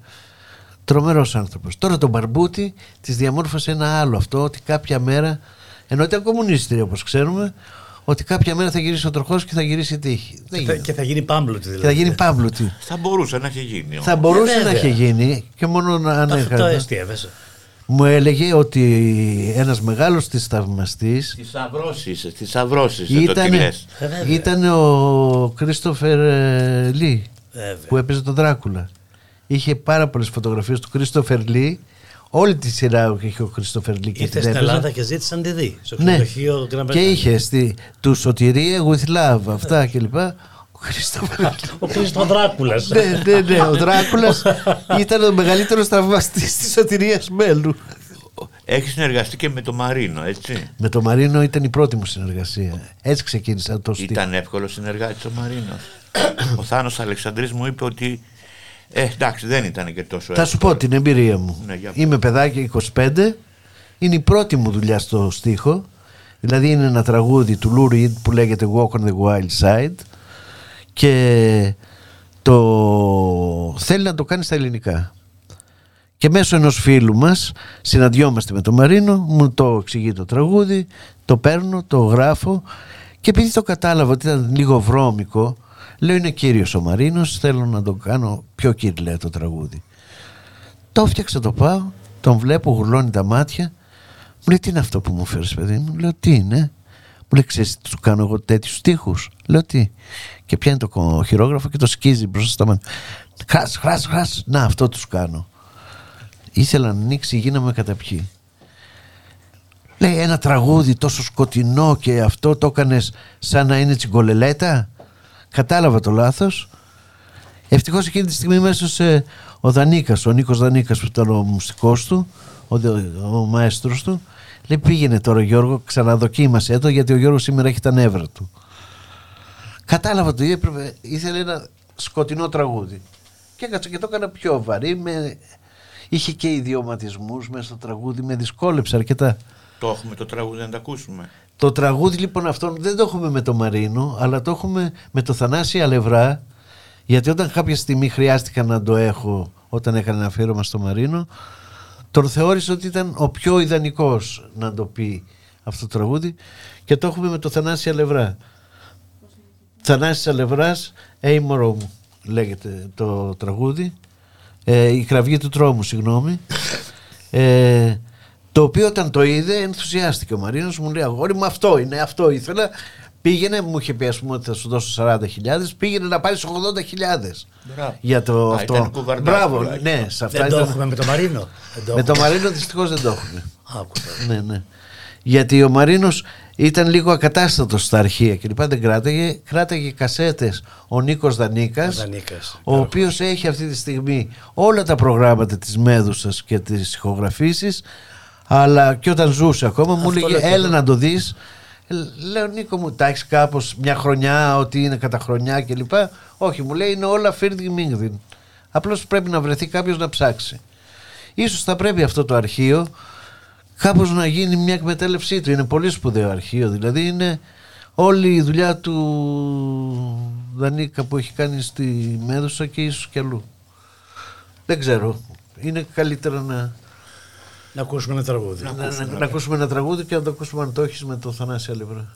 τρομερός άνθρωπος. Τώρα τον Μπαρμπούτη της διαμόρφωσε ένα άλλο αυτό ότι κάποια μέρα, ενώ ήταν κομμουνίστρια όπως ξέρουμε, ότι κάποια μέρα θα γυρίσει ο τροχός και θα γυρίσει η τύχη. Δεν Και θα, γίνεται. και θα γίνει πάμπλουτη Και δηλαδή. θα γίνει Παύλουτη. Θα μπορούσε να έχει γίνει. όμως. θα μπορούσε βέβαια. να είχε γίνει και μόνο να Το, το ανέχανε. εστίαβεσαι. Μου έλεγε ότι ένας μεγάλος της θαυμαστής Τις αυρώσεις, τις αυρώσεις δεν το ήταν, τι λες. Ε, βέβαια. ήταν ο Κρίστοφερ ε, Λί Βέβαια. που έπαιζε τον Δράκουλα. Είχε πάρα πολλές φωτογραφίες του Κρίστοφερ Λί. Όλη τη σειρά είχε ο Κρίστοφερ Λί και Ήρθες την στην έπαιζε. Ελλάδα και ζήτησαν να τη δει. Στο Ναι. ξενοδοχείο Grand Και Bretagne. είχες στη, του σωτηρία with love αυτά κλπ. Ο Κρίστοφερ Ο Κρίστο Δράκουλας. ναι, ναι, ναι. Ο Δράκουλας ήταν ο μεγαλύτερος θαυμαστής της σωτηρίας Μέλου. Έχεις συνεργαστεί και με τον Μαρίνο, έτσι; Με το Μαρίνο ήταν η πρώτη μου συνεργασία. Έτσι ξεκίνησα το στυλ. Ήταν εύκολος συνεργάτης ο Μαρίνος. ο Θάνος Αλεξανδρής μου είπε ότι. Ε, εντάξει, δεν ήταν και τόσο Θα σου πω την εμπειρία μου. Ναι, για Είμαι παιδάκι 25. Είναι η πρώτη μου δουλειά στο στίχο. Δηλαδή είναι ένα τραγούδι του Lou Reed που λέγεται Walk on the Wild Side και το θέλει να το κάνει στα ελληνικά. Και μέσω ενός φίλου μας συναντιόμαστε με τον Μαρίνο, μου το εξηγεί το τραγούδι, το παίρνω, το γράφω και επειδή το κατάλαβα ότι ήταν λίγο βρώμικο, λέω είναι κύριος ο Μαρίνος, θέλω να το κάνω πιο κυριλέ το τραγούδι. Το έφτιαξα το πάω, τον βλέπω, γουρλώνει τα μάτια, μου λέει τι είναι αυτό που μου φέρεις παιδί μου, λέω τι είναι; Μου λέει ξέρεις τι του κάνω εγώ τέτοιους στίχους. Λέω τι; Και πιάνει το κο- χειρόγραφο και το σκίζει μπροστά στα μάτια. Χράς, χράς, χράς. Να αυτό τους κάνω. Ήθελα να ανοίξει, γίναμε καταπιεί. Λέει ένα τραγούδι τόσο σκοτεινό και αυτό το έκανες σαν να είναι τσιγκολελέτα; Κατάλαβα το λάθος. Ευτυχώς εκείνη τη στιγμή μέσα σε ο Δανίκας, ο Νίκος Δανίκας που ήταν ο μουσικός του, ο, δε- ο μαέστρος του, λέει πήγαινε τώρα Γιώργο, ξαναδοκίμασε το γιατί ο Γιώργος σήμερα έχει τα νεύρα του. Κατάλαβα το έπρεπε, ήθελε ένα σκοτεινό τραγούδι. Και έκατσα και το έκανα πιο βαρύ με... είχε και ιδιωματισμούς μέσα στο τραγούδι, με δυσκόλεψε αρκετά. Το έχουμε το τραγούδι να το ακούσουμε. Το τραγούδι λοιπόν αυτό δεν το έχουμε με το Μαρίνο, αλλά το έχουμε με το Θανάση Αλευρά, γιατί όταν κάποια στιγμή χρειάστηκα να το έχω όταν έκανε ένα αφιέρωμα στο Μαρίνο, τον θεώρησε ότι ήταν ο πιο ιδανικός να το πει αυτό το τραγούδι και το έχουμε με το Θανάση Αλευρά. Θανάσης Αλευράς, «Ει μωρό μου» λέγεται το τραγούδι. Ε, η κραυγή του τρόμου, συγγνώμη. Ε, το οποίο όταν το είδε ενθουσιάστηκε ο Μαρίνος μου λέει αγόρι μου αυτό είναι αυτό ήθελα πήγαινε μου είχε πει ας πούμε ότι θα σου δώσω 40.000 πήγαινε να πάρεις 80.000 για το Α, αυτό ήταν κουβαρντάς μπράβο τουλάχιστον. ναι σε αυτά Δεν το ήταν- έχουμε με το Μαρίνο. Δεν το με το έχουμε. Μαρίνο δυστυχώς δεν το έχουμε Άκουσα. ναι, ναι. Γιατί ο Μαρίνος ήταν λίγο ακατάστατος στα αρχεία και λοιπά δεν κράταγε. Κράταγε κασέτες ο Νίκος Δανίκας, Ο Δανίκας, ο οποίος έχει αυτή τη στιγμή όλα τα προγράμματα της Μέδουσας και τις ηχογραφήσεις αλλά και όταν ζούσε ακόμα μου Αυτό έλεγε λέω και έλα εγώ. να το δεις Ε, Λέω Νίκο μου, τα έχεις κάπως μια χρονιά, ότι είναι κατά χρονιά και λοιπά. Όχι, μου λέει είναι όλα φίρδι μίγδιν. Απλώς πρέπει να βρεθεί κάποιος να ψάξει. Ίσως θα πρέπει αυτό το αρχείο κάπως να γίνει μια εκμετάλλευσή του. Είναι πολύ σπουδαίο αρχείο. Δηλαδή είναι όλη η δουλειά του Δανίκα που έχει κάνει στη Μέδουσα και ίσως και αλλού. Δεν ξέρω. Είναι καλύτερα να, Να ακούσουμε ένα τραγούδι. να, να, να ακούσουμε ένα τραγούδι και να το ακούσουμε αν το έχεις με το Θανάση Αλευρά.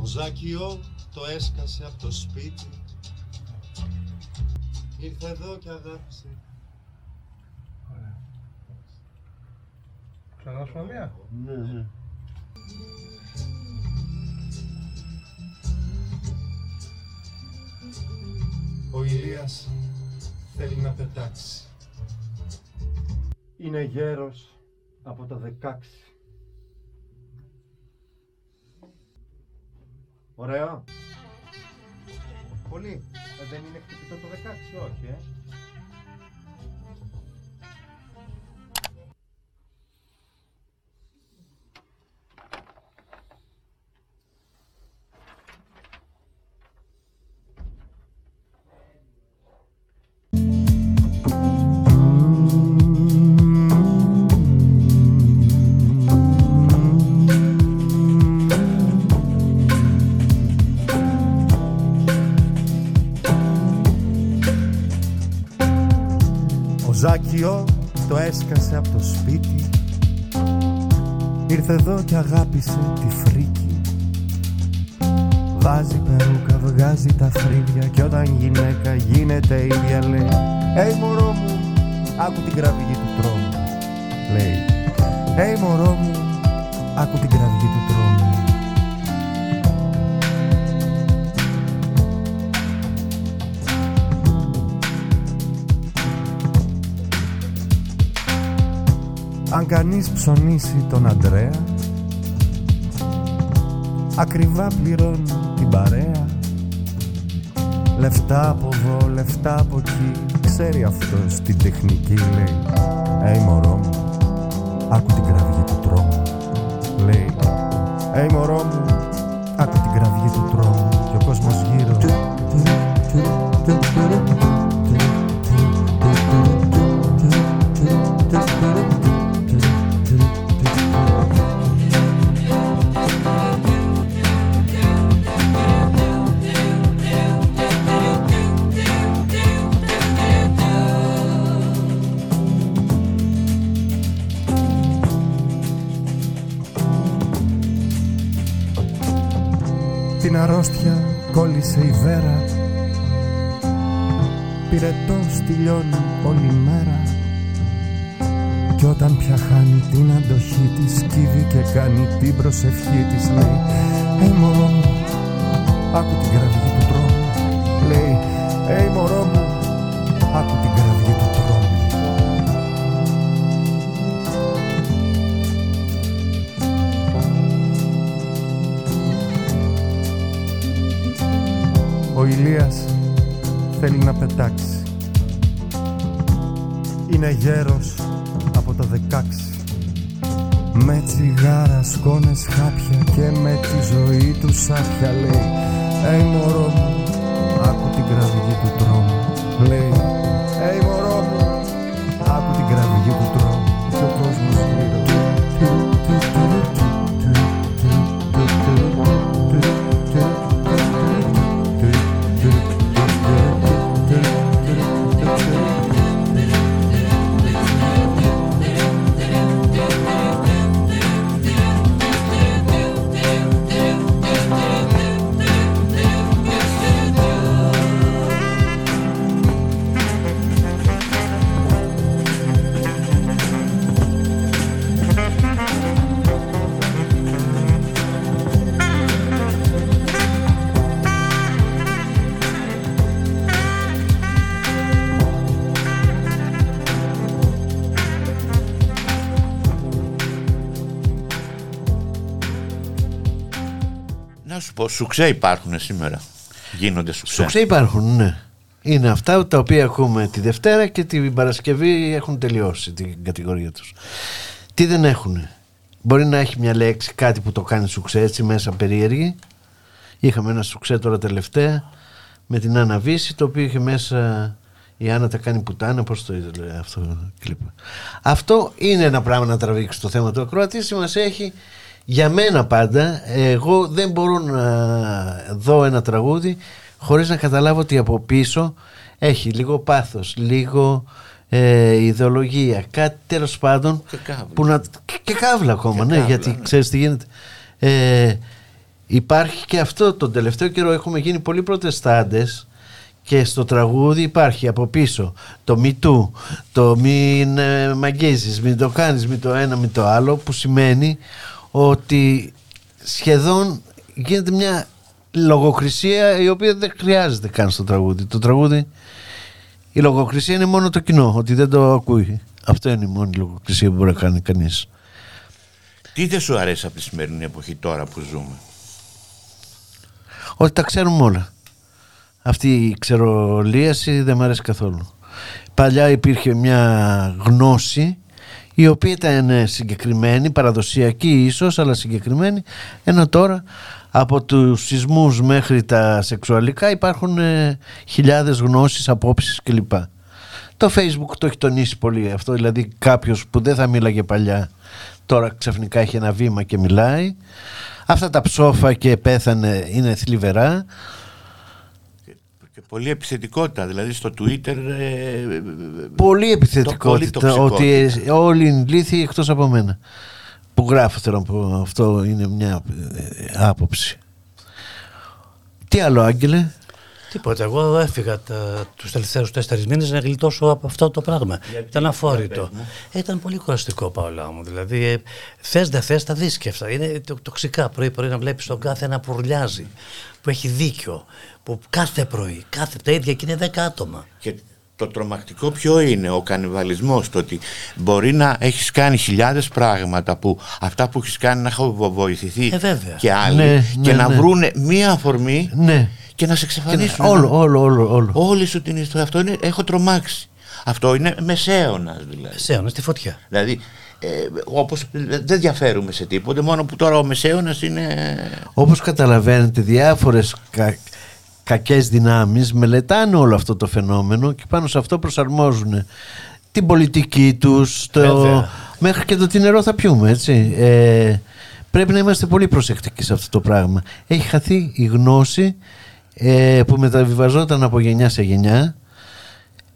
Ο Ζάκιο το έσκασε από το σπίτι Ήρθε εδώ και αγάπησε Ξανάσουμε μία. Ναι, ναι. Ο Ηλίας θέλει να πετάξει. Είναι γέρος από το 16 Ωραίο. Πολύ. Ε, Δεν είναι χτυπητό το 16 όχι ε από το σπίτι. Ήρθε εδώ και αγάπησε τη φρίκη. Βάζει περούκα, βγάζει τα φρύδια Και όταν γυναίκα γίνεται ίδια λέει Ει μωρό μου, άκου την κραυγή του τρόμου Λέει. Ει μωρό μου, άκου την κραυγή του τρόμου κανείς ψωνίσει τον Αντρέα. Ακριβά πληρώνει την παρέα. Λεφτά από εδώ, λεφτά από εκεί. Ξέρει αυτός την τεχνική λέει. Ει μωρό μου, άκου την αντοχή της Σκύβει και κάνει την προσευχή της Λέει. Ει μωρό μου, άκου την κραυγή του τρόμου Λέει. Ει μωρό μου, άκου την κραυγή του τρόμου Ο Ηλίας θέλει να πετάξει. Είναι γέρος Να σου πω, σουξέ υπάρχουν σήμερα. Γίνονται σουξέ. Σουξέ υπάρχουν, ναι. Είναι αυτά τα οποία ακούμε τη Δευτέρα και την Παρασκευή έχουν τελειώσει την κατηγορία τους. Τι δεν έχουν; Μπορεί να έχει μια λέξη, κάτι που το κάνει σουξέ έτσι μέσα περίεργη. Είχαμε ένα σουξέ τώρα τελευταία με την Άννα Βύση, το οποίο είχε μέσα η Άννα τα κάνει πουτάνα, πώς το είδε αυτό το κλιπ. Αυτό είναι ένα πράγμα να τραβήξεις το θέμα του ακροατή. Σημασία έχει για μένα πάντα, εγώ δεν μπορώ να δω ένα τραγούδι χωρίς να καταλάβω ότι από πίσω έχει λίγο πάθος, λίγο ε, ιδεολογία, κάτι τέλος πάντων Και κάβλα. που να, και, και κάβλα ακόμα, Και ναι, κάβλα, γιατί ναι. ξέρεις τι γίνεται. Ε, υπάρχει και αυτό τον τελευταίο καιρό έχουμε γίνει πολύ προτεστάντες και στο τραγούδι υπάρχει από πίσω το μη του, το μην ε, μαγγίζεις, μην το κάνεις, μην το ένα, μην το άλλο που σημαίνει ότι σχεδόν γίνεται μια λογοκρισία η οποία δεν χρειάζεται καν στο τραγούδι. Το τραγούδι, η λογοκρισία είναι μόνο το κοινό, ότι δεν το ακούει. Αυτό είναι η μόνη λογοκρισία που μπορεί να κάνει κανείς. Τι δεν σου αρέσει από τη σημερινή εποχή τώρα που ζούμε; Ότι τα ξέρουμε όλα. Αυτή η ξερολίαση δεν μου αρέσει καθόλου. Παλιά υπήρχε μια γνώση η οποία ήταν ε, συγκεκριμένη, παραδοσιακή ίσως, αλλά συγκεκριμένη, ενώ τώρα από τους σεισμούς μέχρι τα σεξουαλικά υπάρχουν ε, χιλιάδες γνώσεις, απόψεις κλπ. Το facebook το έχει τονίσει πολύ αυτό, δηλαδή κάποιος που δεν θα μίλαγε παλιά τώρα ξαφνικά έχει ένα βήμα και μιλάει. Αυτά τα ψόφα και πέθανε είναι θλιβερά. Και πολύ επιθετικότητα, δηλαδή στο Twitter. ε, Πολύ Το επιθετικότητα πολύ τοξικότητα. ότι ε, όλοι είναι λύθοι εκτός από μένα. Που γράφω θέλω να πω, αυτό είναι μια ε, άποψη. Τι άλλο Άγγελε, Τίποτα. Εγώ έφυγα τα, τους τελευταίους τέσσερις μήνες να γλιτώσω από αυτό το πράγμα. Ήταν αφόρητο. Ε, ήταν πολύ κουραστικό, Παόλα μου. Δηλαδή, ε, θες δεν θες, τα δεις και αυτά. Είναι το- τοξικά πρωί-πρωί να βλέπεις τον κάθε ένα που ουρλιάζει, που έχει δίκιο, που κάθε πρωί, κάθε τα ίδια και είναι δέκα άτομα. Και το τρομακτικό ποιο είναι ο κανιβαλισμός το ότι μπορεί να έχεις κάνει χιλιάδες πράγματα που αυτά που έχεις κάνει να έχουν βοηθηθεί Ε, βέβαια. και άλλοι Ναι, και ναι, να ναι. βρούνε μία αφορμή ναι. Και να σε Και εξαφανίσουν. όλο, όλο, όλο, όλο. Όλη σου την ιστορία. Αυτό είναι, έχω τρομάξει. Αυτό είναι μεσαίωνας δηλαδή. Σέωνα στη φωτιά. Δηλαδή, ε, όπως δεν διαφέρουμε σε τίποτε, μόνο που τώρα ο μεσαίωνας είναι... Όπως καταλαβαίνετε διάφορες κα, κακές δυνάμεις μελετάνε όλο αυτό το φαινόμενο και πάνω σε αυτό προσαρμόζουν την πολιτική τους το, Βέβαια. μέχρι και το τι νερό θα πιούμε έτσι ε, πρέπει να είμαστε πολύ προσεκτικοί σε αυτό το πράγμα έχει χαθεί η γνώση ε, που μεταβιβαζόταν από γενιά σε γενιά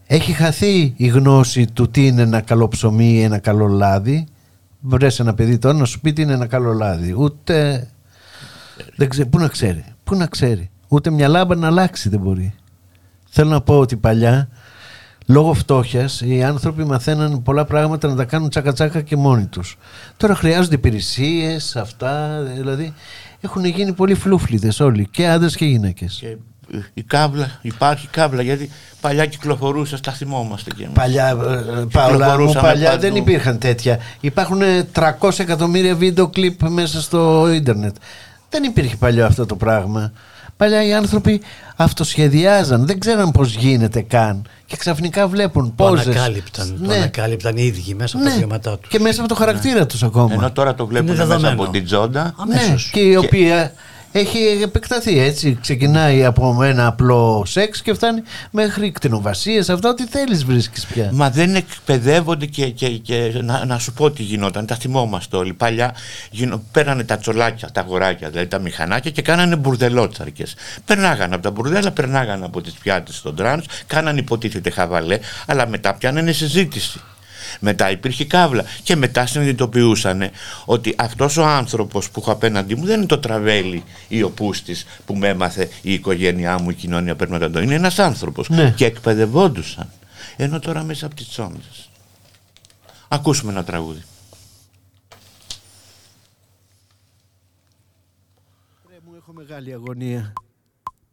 έχει χαθεί η γνώση του τι είναι ένα καλό ψωμί ή ένα καλό λάδι βρες ένα παιδί τώρα να σου πει τι είναι ένα καλό λάδι ούτε δεν ξέ, πού να ξέρει, πού να ξέρει. Ούτε μια λάμπα να αλλάξει δεν μπορεί. Θέλω να πω ότι παλιά, λόγω φτώχειας, οι άνθρωποι μαθαίναν πολλά πράγματα να τα κάνουν τσάκα-τσάκα και μόνοι τους. Τώρα χρειάζονται υπηρεσίες, αυτά. Δηλαδή έχουν γίνει πολύ φλούφλιδες όλοι, και άντρες και γυναίκες. Και η κάβλα, υπάρχει κάβλα γιατί παλιά κυκλοφορούσε, τα θυμόμαστε και εμείς. Παλιά, ε, Παύλα μου, Κυκλοφορούσαμε παλιά παντού. δεν υπήρχαν τέτοια. Υπάρχουν ε, 300 εκατομμύρια βίντεο κλιπ μέσα στο ίντερνετ. Δεν υπήρχε παλιό αυτό το πράγμα. Παλιά οι άνθρωποι αυτοσχεδιάζαν, δεν ξέραν πώς γίνεται καν και ξαφνικά βλέπουν Το πόζες. ανακάλυπταν, το ανακάλυπταν οι ίδιοι μέσα από τα Ναι. βιώματά τους. Και μέσα από το χαρακτήρα τους ακόμα. Ενώ τώρα το βλέπουν Είναι μέσα δεδομένο. από την τζόντα. Ναι, Αμέσως. και η οποία έχει επεκταθεί έτσι. Ξεκινάει από ένα απλό σεξ και φτάνει μέχρι κτηνοβασίες. Αυτό ό,τι θέλεις βρίσκεις πια. Μα δεν εκπαιδεύονται και, και, και να, να σου πω τι γινόταν. Τα θυμόμαστε όλοι. Παλιά γινο, παίρνανε τα τσολάκια, τα αγοράκια, δηλαδή τα μηχανάκια και κάνανε μπουρδελότσαρκες. Περνάγανε από τα μπουρδέλα, περνάγανε από τις πιάτσες των τρανς, κάνανε υποτίθεται χαβαλέ, αλλά μετά πιάνανε συζήτηση. Μετά υπήρχε κάβλα και μετά συνειδητοποιούσαν ότι αυτός ο άνθρωπος που έχω απέναντί μου δεν είναι το τραβέλι ή ο πούστης που με έμαθε η οικογένειά μου, η κοινωνία πρέπει να το είναι ένας άνθρωπος Ναι. και εκπαιδευόντουσαν ενώ τώρα μέσα από τις τσόντες ακούσουμε ένα τραγούδι Ρε μου έχω μεγάλη αγωνία.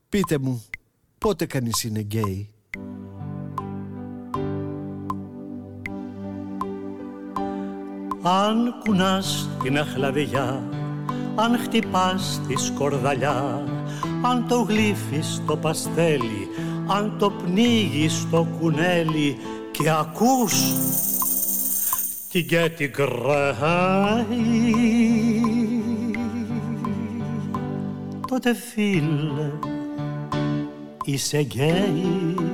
Πείτε μου, πότε κανείς είναι γκέι; Αν κουνάς την αχλαδιά, αν χτυπάς τη σκορδαλιά, αν το γλύφεις το παστέλι, αν το πνίγεις το κουνέλι και ακούς την Γκέτι Γκράι, τότε φίλε είσαι γκέι.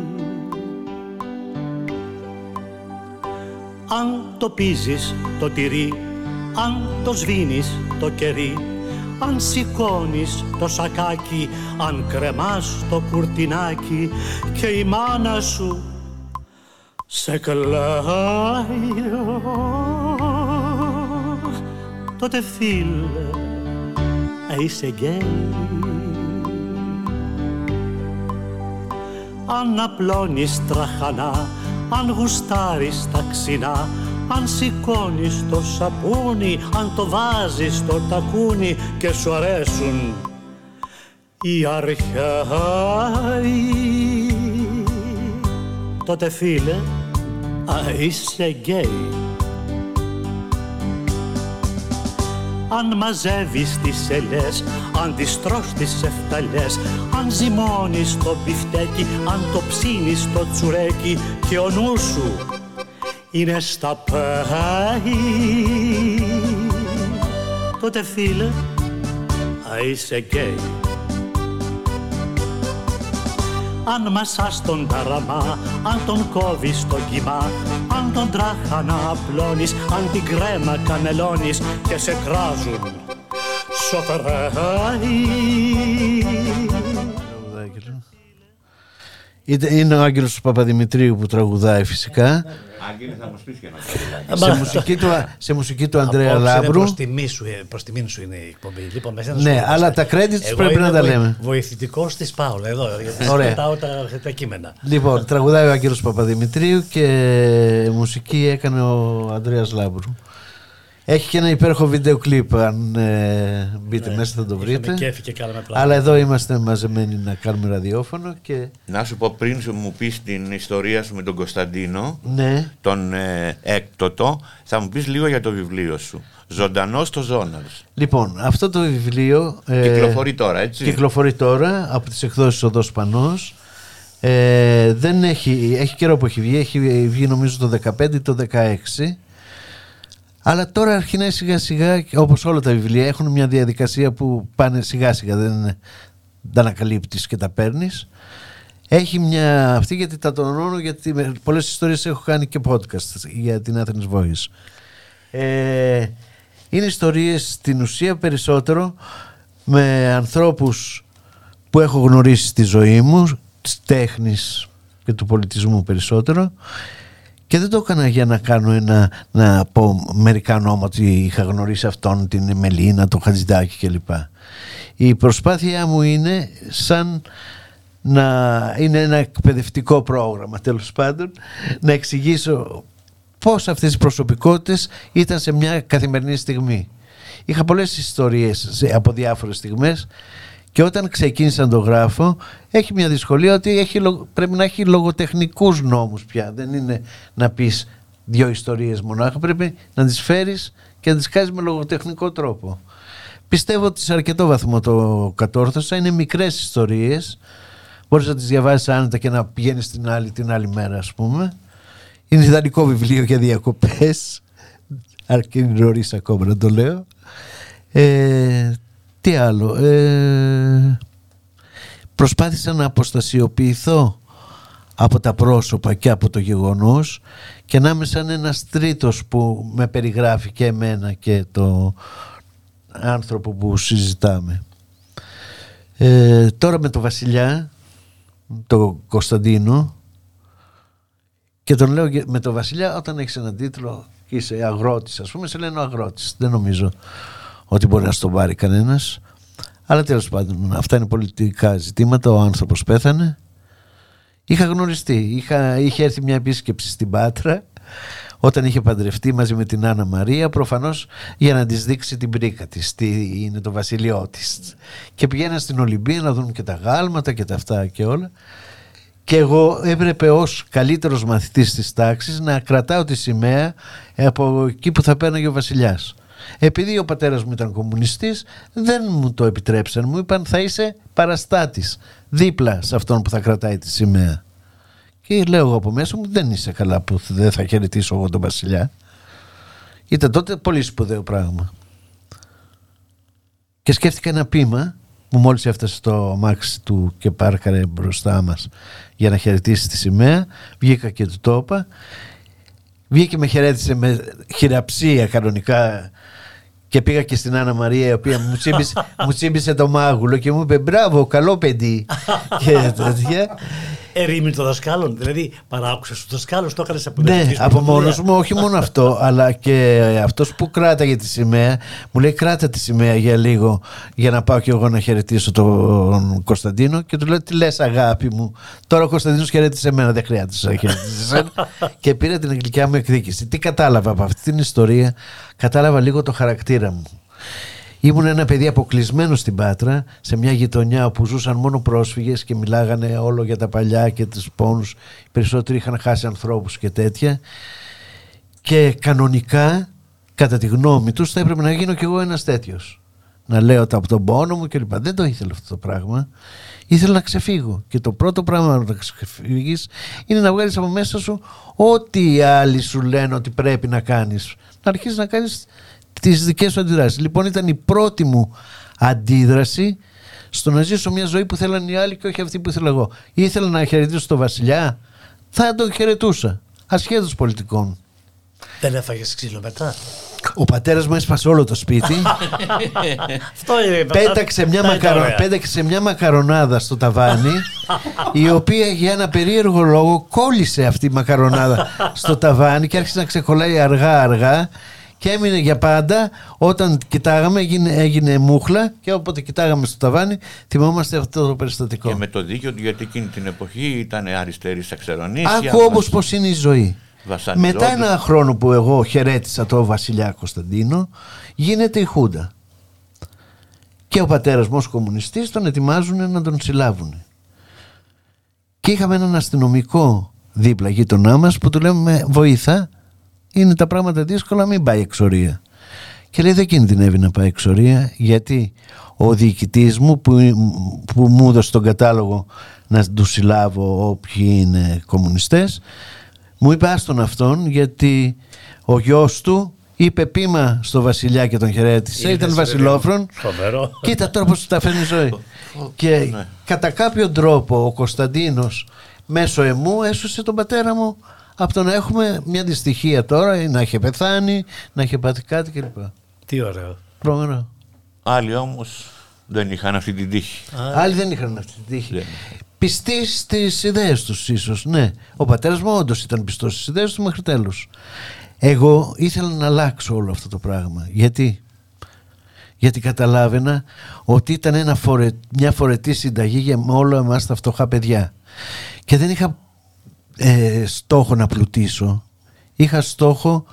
Αν το πίζεις το τυρί, αν το σβήνεις το κερί, αν σηκώνεις το σακάκι, αν κρεμάς το κουρτινάκι και η μάνα σου σε κλάει, τότε φίλε είσαι γκέι. Αν απλώνεις τραχανά, αν γουστάρεις τα ξινά, αν σηκώνεις το σαπούνι, αν το βάζεις στο τακούνι και σου αρέσουν οι αρχαίοι, τότε φίλε, α, είσαι γκέι. Αν μαζεύεις τις ελιές, αν τις τρως τις εφταλιές, αν ζυμώνεις το μπιφτέκι, αν το ψήνεις το τσουρέκι και ο νους σου είναι στα πέη, τότε φίλε, α, είσαι γκέι. Αν μασάς τον ταραμά, αν τον κόβεις το κύμα, αν τον τράχανα απλώνεις, αν την κρέμα κανελώνεις και σε κράζουν σοκράει. Είτε- Είναι ο Άγγελος Παπαδημητρίου που τραγουδάει φυσικά. Άγγελε θα μας πεις και ένα τραγούδι. σε, μουσική του, σε μουσική του Ανδρέα Απόψε είναι Λάμπρου. Προς τιμή σου, ε, προς τιμή σου είναι η εκπομπή. Λοιπόν, μες εσένα Ναι, σου αλλά είμαστε. τα credits Εγώ πρέπει είμαι να τα βοη- λέμε. Βοηθητικός της Πάολα, εδώ. γιατί Ωραία. Κοιτάω τα, τα κείμενα. Λοιπόν, τραγουδάει ο Άγγελος Παπαδημητρίου και μουσική έκανε ο Ανδρέας Λάμπρου. Έχει και ένα υπέροχο βίντεο κλιπ, αν ε, μπείτε μέσα θα το Ναι. Είχαμε βρείτε. κέφι και κάναμε πράγματα. Αλλά εδώ είμαστε μαζεμένοι να κάνουμε ραδιόφωνο και Να σου πω πριν σου μου πεις την ιστορία σου με τον Κωνσταντίνο, ναι, τον ε, έκτοτο, θα μου πεις λίγο για το βιβλίο σου. Ζωντανός στο Ζώναρς. λοιπόν, αυτό το βιβλίο ε, Κυκλοφορεί τώρα, έτσι; κυκλοφορεί τώρα από τις εκδόσεις Οδός Πανός. Ε, δεν έχει, έχει καιρό που έχει βγει, έχει βγει νομίζω το 15 ή το 16. Αλλά τώρα αρχινάει σιγά σιγά, και όπως όλα τα βιβλία, έχουν μια διαδικασία που πάνε σιγά σιγά, δεν είναι- τα ανακαλύπτεις και τα παίρνεις. Έχει μια αυτή γιατί τα τονώνω γιατί με πολλές ιστορίες έχω κάνει και podcast για την Athens Voice. Ε, είναι ιστορίες στην ουσία περισσότερο με ανθρώπους που έχω γνωρίσει στη ζωή μου, της τέχνης και του πολιτισμού περισσότερο και δεν το έκανα για να κάνω ένα, να πω μερικά ονόματα ότι είχα γνωρίσει αυτόν την Μελίνα, τον Χατζηδάκη κλπ. Η προσπάθειά μου είναι σαν να είναι ένα εκπαιδευτικό πρόγραμμα τέλος πάντων να εξηγήσω πώς αυτές οι προσωπικότητες ήταν σε μια καθημερινή στιγμή. Είχα πολλές ιστορίες σε- από διάφορες στιγμές και όταν ξεκίνησα να το γράφω έχει μια δυσκολία ότι έχει, λο- πρέπει να έχει λογοτεχνικούς νόμους πια. Δεν είναι να πεις δύο ιστορίες μονάχα. Πρέπει να τις φέρεις και να τις κάνεις με λογοτεχνικό τρόπο. Πιστεύω ότι σε αρκετό βαθμό το κατόρθωσα. Είναι μικρές ιστορίες. Μπορείς να τις διαβάσεις άνετα και να πηγαίνεις την άλλη, την άλλη μέρα ας πούμε. Είναι ιδανικό βιβλίο για διακοπές. Αρκεί νωρίς ακόμα να το λέω. Ε, τι άλλο. Ε, προσπάθησα να αποστασιοποιηθώ από τα πρόσωπα και από το γεγονός και να είμαι σαν ένας τρίτος που με περιγράφει και εμένα και το άνθρωπο που συζητάμε. Ε, τώρα με το Βασιλιά, το Κωνσταντίνο και τον λέω με το Βασιλιά όταν έχεις έναν τίτλο και είσαι αγρότης ας πούμε σε λένε ο αγρότης. Δεν νομίζω ότι μπορεί να στον πάρει κανένας. Αλλά τέλος πάντων αυτά είναι πολιτικά ζητήματα. Ο άνθρωπος πέθανε Είχα γνωριστεί. Είχα, είχε έρθει μια επίσκεψη στην Πάτρα όταν είχε παντρευτεί μαζί με την Άννα Μαρία προφανώς για να της δείξει την πρίκα της τι είναι το βασιλειό της και πηγαίναν στην Ολυμπία να δουν και τα γάλματα και τα αυτά και όλα και εγώ έπρεπε ως καλύτερος μαθητής της τάξης να κρατάω τη σημαία από εκεί που θα πέρναγε ο βασιλιάς επειδή ο πατέρας μου ήταν κομμουνιστής δεν μου το επιτρέψαν μου είπαν θα είσαι παραστάτης δίπλα σε αυτόν που θα κρατάει τη σημαία. Και λέω εγώ από μέσα μου δεν είσαι καλά που δεν θα χαιρετήσω εγώ τον βασιλιά. Ήταν τότε πολύ σπουδαίο πράγμα. Και σκέφτηκα ένα πείμα που μόλις έφτασε στο μάξι του και πάρκαρε μπροστά μας για να χαιρετήσει τη σημαία. Βγήκα και του το είπα. Βγήκε με χαιρέτησε με χειραψία κανονικά και πήγα και στην Άννα Μαρία η οποία μου τσίμπησε, μου τσίμπησε το μάγουλο και μου είπε μπράβο καλό παιδί και τέτοια ερήμην των δασκάλων. Δηλαδή, παράκουσε τους δασκάλους, το έκανες από Ναι, από μόνος μου, όχι μόνο αυτό, αλλά και αυτός που κράταγε τη σημαία, μου λέει: Κράτα τη σημαία για λίγο, για να πάω και εγώ να χαιρετήσω τον Κωνσταντίνο. Και του λέω: Τι λες, αγάπη μου, τώρα ο Κωνσταντίνος χαιρέτησε εμένα, δεν χρειάζεται να χαιρετήσεις και πήρε την αγγλικιά μου εκδίκηση. Τι κατάλαβα από αυτή την ιστορία, κατάλαβα λίγο το χαρακτήρα μου. Ήμουν ένα παιδί αποκλεισμένο στην Πάτρα, σε μια γειτονιά όπου ζούσαν μόνο πρόσφυγες και μιλάγανε όλο για τα παλιά και τους πόνους. Οι περισσότεροι είχαν χάσει ανθρώπους και τέτοια. Και κανονικά, κατά τη γνώμη τους, θα έπρεπε να γίνω κι εγώ ένας τέτοιος. Να λέω από τον πόνο μου κλπ. Δεν το ήθελα αυτό το πράγμα. Ήθελα να ξεφύγω. Και το πρώτο πράγμα να ξεφύγεις είναι να βγάλεις από μέσα σου ό,τι οι άλλοι σου λένε ότι πρέπει να κάνεις. Να αρχίσεις να κάνεις τις δικές σου αντιδράσεις. Λοιπόν ήταν η πρώτη μου αντίδραση στο να ζήσω μια ζωή που θέλαν οι άλλοι και όχι αυτή που ήθελα εγώ. Ήθελα να χαιρετήσω τον βασιλιά, θα τον χαιρετούσα, ασχέτως πολιτικών. Δεν έφαγες ξύλο μετά; Ο πατέρας μου έσπασε όλο το σπίτι. Αυτό είναι. Πέταξε μια, μακαρο... πέταξε μια μακαρονάδα στο ταβάνι, η οποία για ένα περίεργο λόγο κόλλησε αυτή η μακαρονάδα στο ταβάνι και άρχισε να ξεκολλάει αργά-αργά και έμεινε για πάντα. Όταν κοιτάγαμε, έγινε, έγινε μούχλα και όποτε κοιτάγαμε στο ταβάνι, θυμόμαστε αυτό το περιστατικό. Και με το δίκιο του, γιατί εκείνη την εποχή ήταν αριστερή στα Άκου όμως πώς είναι η ζωή. Μετά ένα χρόνο που εγώ χαιρέτησα τον Βασιλιά Κωνσταντίνο, γίνεται η Χούντα. Και ο πατέρας μου ως κομμουνιστής τον ετοιμάζουν να τον συλλάβουν. Και είχαμε έναν αστυνομικό δίπλα γείτονά μας που του λέμε βοήθα είναι τα πράγματα δύσκολα, μην πάει εξορία. Και λέει δεν κινδυνεύει να πάει εξορία γιατί ο διοικητής μου που, που μου έδωσε τον κατάλογο να του συλλάβω όποιοι είναι κομμουνιστές μου είπε άστον αυτόν γιατί ο γιος του είπε πείμα στο βασιλιά και τον χαιρέτησε ήταν βασιλόφρον. κοίτα τώρα πως τα φέρνει η ζωή. Και ναι. κατά κάποιο τρόπο ο Κωνσταντίνος μέσω εμού έσωσε τον πατέρα μου από το να έχουμε μια δυστυχία τώρα, να έχει πεθάνει, να έχει πάθει κάτι κλπ. Τι ωραίο. Πρόγραμμα. Άλλοι όμως δεν είχαν αυτή την τύχη. Άλλοι δεν είχαν αυτή την τύχη. Πιστοί στις ιδέες τους, ίσως. Ναι. Ο πατέρας μου όντως ήταν πιστός στις ιδέες του μέχρι τέλους. Εγώ ήθελα να αλλάξω όλο αυτό το πράγμα. Γιατί, Γιατί καταλάβαινα ότι ήταν ένα φορε... μια φορετή συνταγή για όλα εμάς τα φτωχά παιδιά. Και δεν είχα ε, στόχο να πλουτίσω είχα στόχο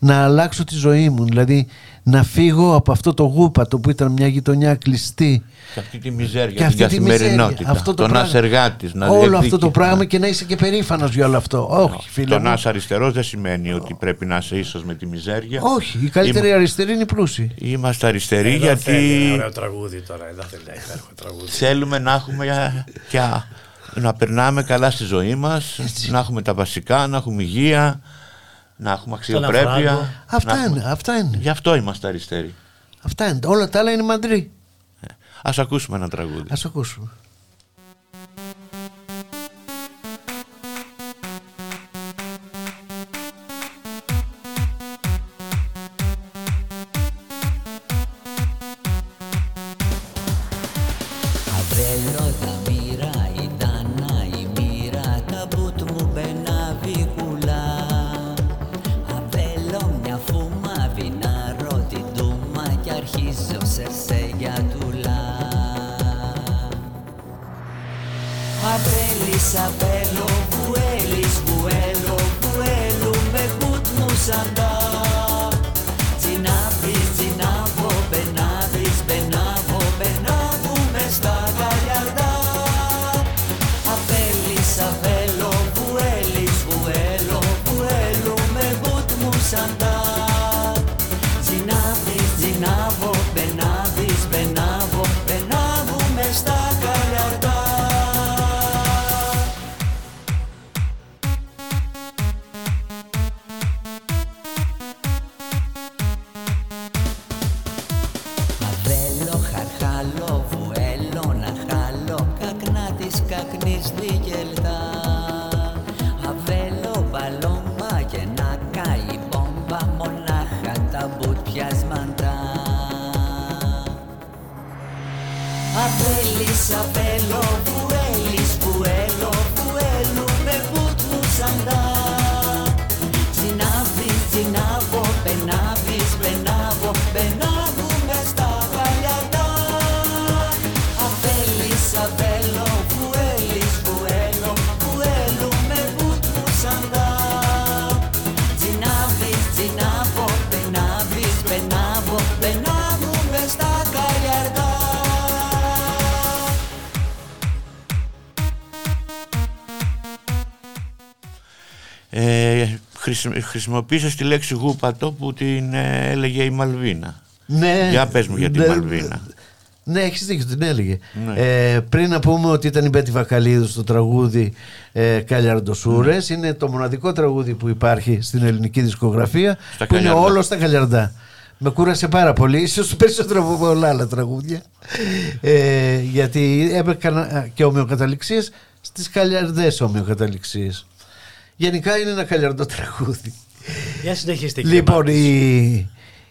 να αλλάξω τη ζωή μου. Δηλαδή να φύγω από αυτό το γούπατο που ήταν μια γειτονιά κλειστή. Και αυτή τη μιζέρια, Και την αυτή τη μιζέρια, καθημερινότητα. αυτό το τον πράγμα. άς εργάτης, να Όλο διεκδικεί. αυτό το πράγμα και να είσαι και περήφανος για όλο αυτό. Όχι, φίλε. Το μου. να είσαι αριστερός δεν σημαίνει ότι πρέπει να είσαι ίσος με τη μιζέρια. Όχι, η καλύτερη αριστερή είναι η πλούσιοι. Είμαστε αριστεροί Εδώ θέλει ένα γιατί ωραίο τραγούδι τώρα. Εδώ θέλει ένα υπέροχο τραγούδι. θέλουμε να έχουμε για, για- να περνάμε καλά στη ζωή μας, να έχουμε τα βασικά, να έχουμε υγεία, να έχουμε φράγκο. αξιοπρέπεια. Αυτά να έχουμε- είναι, αυτά είναι. Γι' αυτό είμαστε αριστεροί. Αυτά είναι. Όλα τα άλλα είναι μαντρί. Ας ακούσουμε ένα τραγούδι. Ας ακούσουμε. Αβέλης, αβέλο, χρησιμοποίησες τη λέξη γούπατο που την ε, έλεγε η Μαλβίνα. Ναι. Για πες μου για τη Ναι, Μαλβίνα. Ναι, έχεις δίκιο, την έλεγε. Ναι. Ε, πριν να πούμε ότι ήταν η Μπέτη Βακαλίδου στο τραγούδι ε, Καλιαρντοσούρες Είναι το μοναδικό τραγούδι που υπάρχει στην ελληνική δισκογραφία Στα που είναι Καλιαρντά. όλο στα Καλιαρντά. Με κούρασε πάρα πολύ, ίσως περισσότερο από πολλά άλλα τραγούδια. Ε, γιατί έπαιρνα και ομοιοκαταληξίες στις Καλιαρδές ομοιοκαταληξίες. Γενικά είναι ένα Καλιαρντό τραγούδι. Για συνεχίστε κύριε Λοιπόν, Μάρτης. η,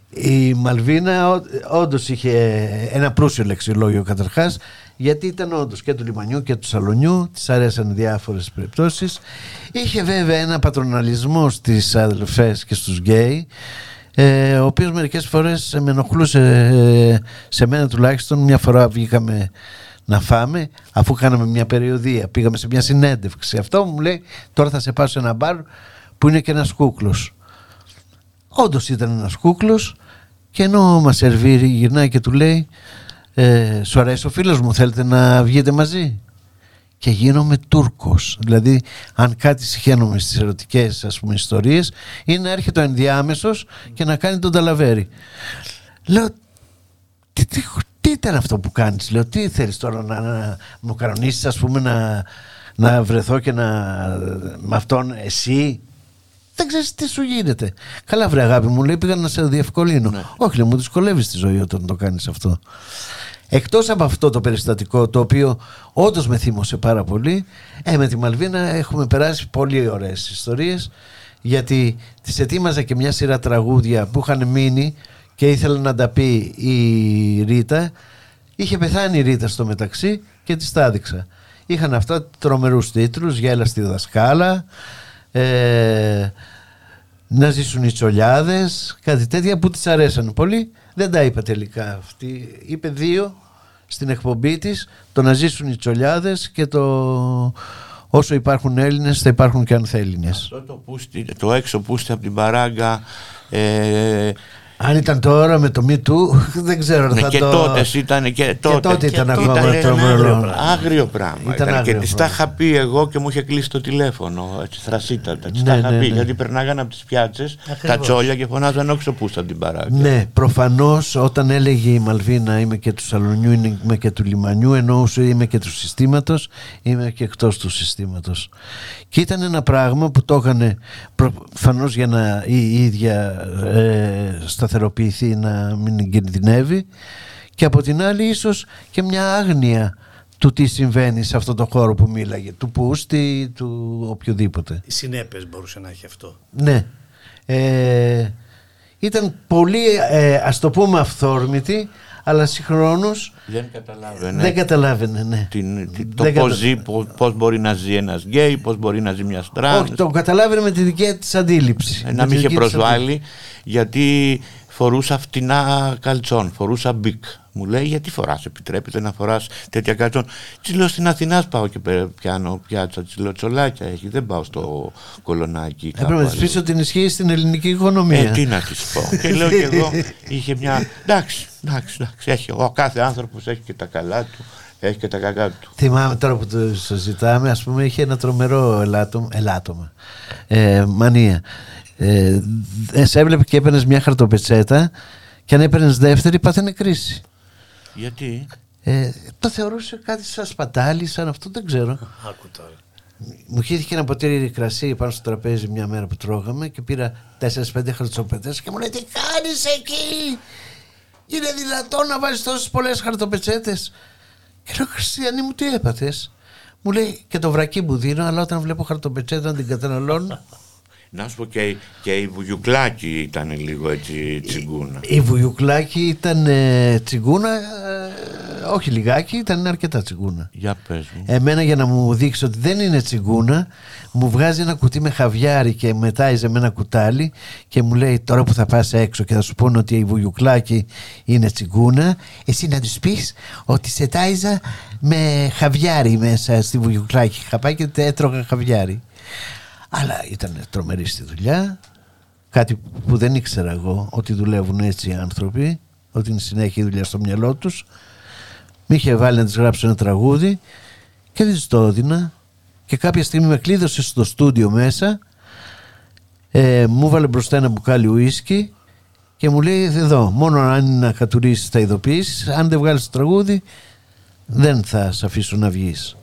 η Μαλβίνα όντως είχε ένα προύσιο λεξιλόγιο καταρχάς, γιατί ήταν όντως και του λιμανιού και του σαλονιού, της αρέσαν διάφορες περιπτώσεις. Είχε βέβαια ένα πατροναλισμό στις αδελφές και στους γκέι, ε, ο οποίος μερικές φορές με ενοχλούσε ε, σε μένα τουλάχιστον. Μια φορά βγήκαμε να φάμε, αφού κάναμε μια περιοδία, πήγαμε σε μια συνέντευξη. Αυτό μου λέει: Τώρα θα σε πάω σε ένα μπαρ που είναι και ένας κούκλος. Όντως ήταν ένας κούκλος και ενώ μας σερβίρει, γυρνάει και του λέει: ε, Σου αρέσει ο φίλος μου, θέλετε να βγείτε μαζί; Και γίνομαι Τούρκος Δηλαδή, αν κάτι συχαίνομαι στις ερωτικές ας πούμε ιστορίες είναι να έρχεται ο ενδιάμεσος και να κάνει τον ταλαβέρι. Λέω, τι, τι, τι ήταν αυτό που κάνεις; Λέω τι θέλεις τώρα να, να μου κανονίσεις ας πούμε να, να βρεθώ και να με αυτόν εσύ; Δεν ξέρεις τι σου γίνεται. Καλά, βρε αγάπη μου, λέει πήγα να σε διευκολύνω. Όχι, λέει, μου δυσκολεύει τη ζωή όταν το κάνεις αυτό. Εκτός από αυτό το περιστατικό, το οποίο όντως με θύμωσε πάρα πολύ, ε, με τη Μαλβίνα έχουμε περάσει πολύ ωραίες ιστορίες. Γιατί τη ετοίμαζα και μια σειρά τραγούδια που είχαν μείνει και ήθελα να τα πει η Ρίτα. Είχε πεθάνει η Ρίτα στο μεταξύ και της τα έδειξα. Είχαν αυτά τρομερούς τίτλους, Γέλα στη δασκάλα, ε, να ζήσουν οι τσολιάδες κάτι τέτοια που της αρέσαν πολύ δεν τα είπε τελικά αυτή είπε δύο στην εκπομπή της το να ζήσουν οι τσολιάδες και το όσο υπάρχουν Έλληνες θα υπάρχουν και ανθέλληνες. Αυτό το, πούστη, το έξω πούστη από την παράγκα ε, Αν ήταν τώρα με το Me Too, δεν ξέρω ναι, θα και το... τότες ήταν και τότες, τότε ήταν και ακόμα ήταν τρομερό. Άγριο πράγμα. Ήταν Ήταν, και άγριο τη τα πράγμα. είχα πει εγώ και μου είχε κλείσει το τηλέφωνο. Έτσι, θρασίτατα. Τη Ναι, τα είχα ναι, πει. ναι. Γιατί περνάγανε από τις πιάτσες τα Ακριβώς. τσόλια και φωνάζαν όξο πούστα από την παράγκα. Ναι, προφανώς όταν έλεγε η Μαλβίνα είμαι και του Σαλονιού, είμαι και του Λιμανιού, εννοούσε είμαι και του συστήματος, είμαι και εκτός του συστήματος. Και ήταν ένα πράγμα που το έκανε προφανώς για να η η ίδια ε, σταθεροποιηθεί να μην κινδυνεύει και από την άλλη ίσως και μια άγνοια του τι συμβαίνει σε αυτό το χώρο που μίλαγε, του Πούστη, του οποιοδήποτε. Οι συνέπειες μπορούσε να έχει αυτό. Ναι. Ε, ήταν πολύ, ε, ας το πούμε, αυθόρμητη, αλλά συγχρόνως Δεν καταλάβαινε. δεν καταλάβαινε, ναι. την, τι- το Δεν πώς κατα- ζει, πώς, πώς μπορεί να ζει ένας γκέι, πώς μπορεί να ζει μια τρανς. Όχι, το καταλάβαινε με τη δική της αντίληψη. Ε, Με να τη μην είχε δική της προσβάλει γιατί φορούσα φτηνά καλτσόν, φορούσα μπικ. Μου λέει γιατί φοράς, επιτρέπεται να φοράς τέτοια καλτσόν; Της λέω στην Αθηνάς πάω και πε- πιάνω πιάτσα, της λέω τσολάκια έχει, δεν πάω στο κολονάκι. Έπρεπε να κάπου της πεις αλλού». ότι την ισχύει στην ελληνική οικονομία. Ε, τι να της πω. και λέω και εγώ, είχε μια. Εντάξει, εντάξει, εντάξει. Έχει, ο κάθε άνθρωπος έχει και τα καλά του, έχει και τα κακά του. Θυμάμαι τώρα που το συζητάμε, ας πούμε, είχε ένα τρομερό ελάττωμα, ελάττωμα ε, μανία. Ε, ε, σε έβλεπε και έπαιρνες μια χαρτοπετσέτα και αν έπαιρνες δεύτερη πάθαινε κρίση. Γιατί; Ε, το θεωρούσε κάτι σαν σπατάλη, σαν αυτό, δεν ξέρω. Άκου τώρα. Μου χύθηκε ένα ποτήρι κρασί πάνω στο τραπέζι μια μέρα που τρώγαμε και πήρα 4-5 χαρτοπετσέτες και μου λέει τι κάνεις εκεί; Είναι δυνατόν να βάζεις τόσες πολλές χαρτοπετσέτες; Και λέω Χριστιανή μου τι έπαθες; Μου λέει και το βρακί μου δίνω αλλά όταν βλέπω χαρτοπετσέτα να την καταναλώνω Να σου πω και, η- και η Βουγιουκλάκη ήταν λίγο έτσι τσιγκούνα. η Βουγιουκλάκη ήταν ε, τσιγκούνα ε, όχι λιγάκι ήταν αρκετά τσιγκούνα Για πες μου. Εμένα για να μου δείξεις ότι δεν είναι τσιγκούνα μου βγάζει ένα κουτί με χαβιάρι και μετάιζε με ένα κουτάλι και μου λέει τώρα που θα πας έξω και θα σου πούνε ότι η βουγιουκλάκη είναι τσιγκούνα εσύ να τους πεις ότι σε τάιζα με χαβιάρι μέσα στη βουγιουκλάκη είχα πάει και έτρωγα χαβιάρι αλλά ήταν τρομερή στη δουλειά. Κάτι που δεν ήξερα εγώ ότι δουλεύουν έτσι οι άνθρωποι ότι είναι συνέχεια η δουλειά στο μυαλό τους. Με είχε βάλει να της γράψω ένα τραγούδι και δεν της το έδινα. Και κάποια στιγμή με κλείδωσε στο στούντιο μέσα. Ε, μου βάλε μπροστά ένα μπουκάλι ουίσκι και μου λέει εδώ μόνο αν είναι να κατουρίσεις θα ειδοποιήσεις αν δεν βγάλεις το τραγούδι δεν θα σε αφήσω να βγεις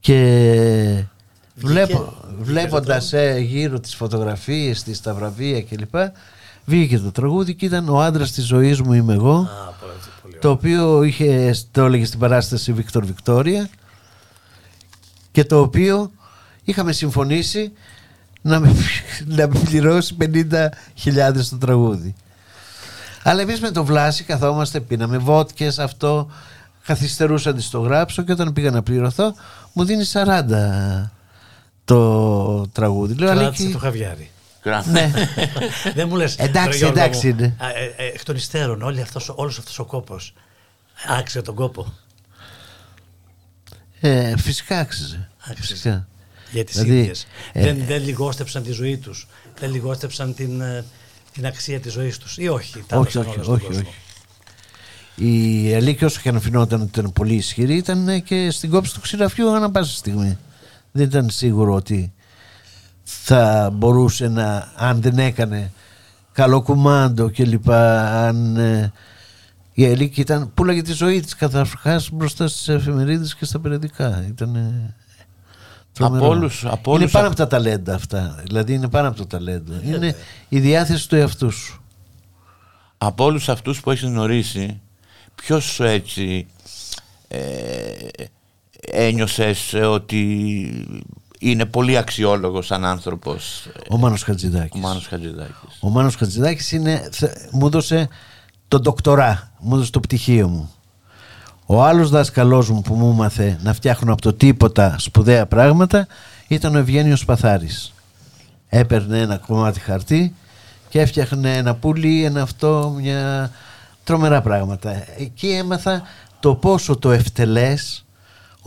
και βλέπω, βλέποντας ε, γύρω τις φωτογραφίες τις τα βραβεία κλπ βγήκε το τραγούδι και ήταν ο άντρας της ζωής μου είμαι εγώ Α, πολύ, πολύ το οποίο είχε, το έλεγε στην παράσταση Βίκτορ Βικτόρια και το οποίο είχαμε συμφωνήσει να με, να με πληρώσει 50.000 το τραγούδι. Αλλά εμείς με το Βλάση καθόμαστε, πίναμε βότκες αυτό, καθυστερούσα να της το γράψω και όταν πήγα να πληρωθώ μου δίνει 40 το τραγούδι. Λέω, Κράτησε «Αλέκη, το χαβιάρι. Κρα- ναι. Δεν μου λες Εντάξει, «Ρε Γιώργο εντάξει μου, είναι». α, ε, ε, Εκ των υστέρων όλη αυτός, όλος αυτός ο κόπος άξιζε τον κόπο Ε, φυσικά άξιζε. Άξιζε. Φυσικά. για τις Δηλαδή, ίδιες. ε, δεν, δεν λιγόστεψαν τη ζωή τους. Δεν λιγόστεψαν την, ε, την αξία της ζωής τους. Ή όχι. τα όχι, έδωσαν όχι, όλα στον όχι, κόσμο. όχι. Η Αλίκη όσο και αν φαινόταν ότι ήταν πολύ ισχυρή ήταν ε, και στην κόψη του ξηραφιού ανά πάσα στιγμή. Δεν ήταν σίγουρο ότι θα μπορούσε να, αν δεν έκανε καλό κουμάντο και λοιπά, αν ε, η Αλίκη ήταν, πουλάγε τη ζωή της καταρχάς μπροστά στις εφημερίδες και στα περιοδικά. Ήταν ε, τρομερό. Από όλους- από είναι όλους πάνω αυ- από τα ταλέντα αυτά. Δηλαδή είναι πάνω από το ταλέντο. Είναι η διάθεση του εαυτού σου. από όλους αυτούς που έχεις γνωρίσει, ποιος σου έτσι ε, ένιωσες ότι είναι πολύ αξιόλογος σαν άνθρωπος; Ο Μάνος Χατζηδάκης. ο Μάνος Χατζηδάκης. Ο Μάνος Χατζηδάκης είναι, θε- μου έδωσε το ντοκτορά, μου έδωσε το πτυχίο μου. Ο άλλος δάσκαλός μου που μου έμαθε να φτιάχνω από το τίποτα σπουδαία πράγματα ήταν ο Ευγένιος Παθάρης. Έπαιρνε ένα κομμάτι χαρτί και έφτιαχνε ένα πουλί, ένα αυτό, μια τρομερά πράγματα. Εκεί έμαθα το πόσο το ευτελές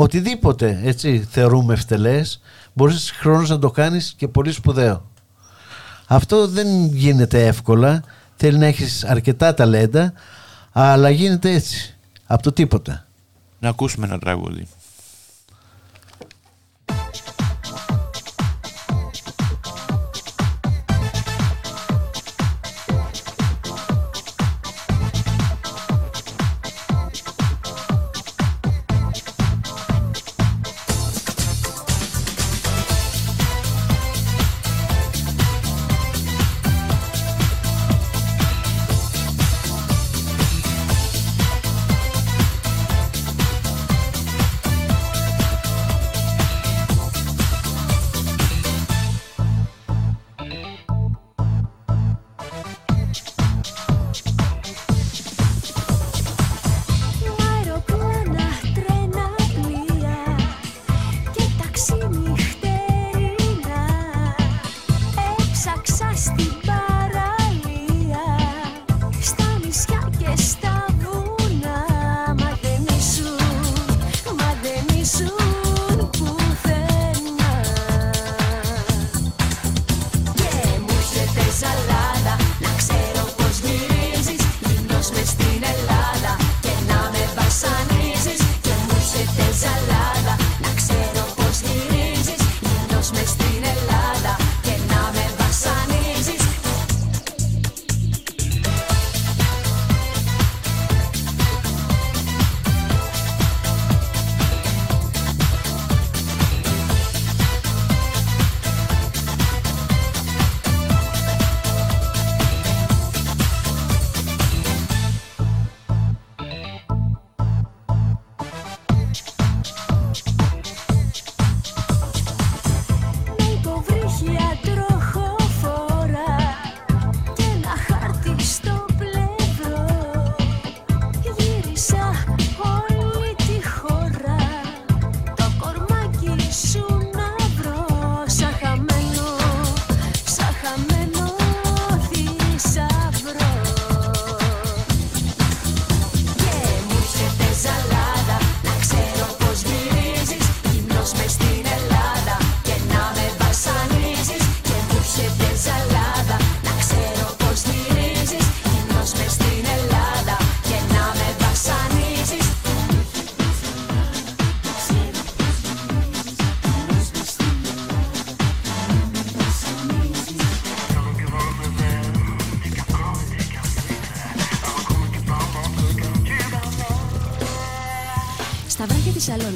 οτιδήποτε έτσι θεωρούμε ευτελές μπορείς συγχρόνως να το κάνεις και πολύ σπουδαίο. Αυτό δεν γίνεται εύκολα, θέλει να έχεις αρκετά ταλέντα, αλλά γίνεται έτσι, από το τίποτα. Να ακούσουμε ένα τραγούδι.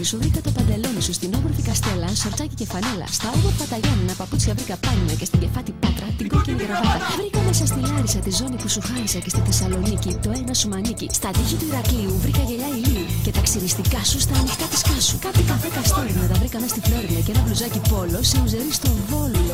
Σου βρήκα το παντελόνι σου στην όμορφη καστέλα, σορτσάκι και φανέλα. Στα όμορφα τα Γιάννενα παπούτσια βρήκα πάνινα και στην κεφάτη πάτρα την κόκκινη γραβάτα. Βρήκα μέσα στη Λάρισα τη ζώνη που σου χάρισα και στη Θεσσαλονίκη το ένα σου μανίκι. Στα τείχη του Ηρακλείου βρήκα γελιά ηλίου και τα ξυριστικά σου στα ανοιχτά της κάσου. Κάτι καφέ καστόρινα τα βρήκα μέσα στη Φλόρινα και ένα μπλουζάκι πόλο σε ουζερίς στο βόλο.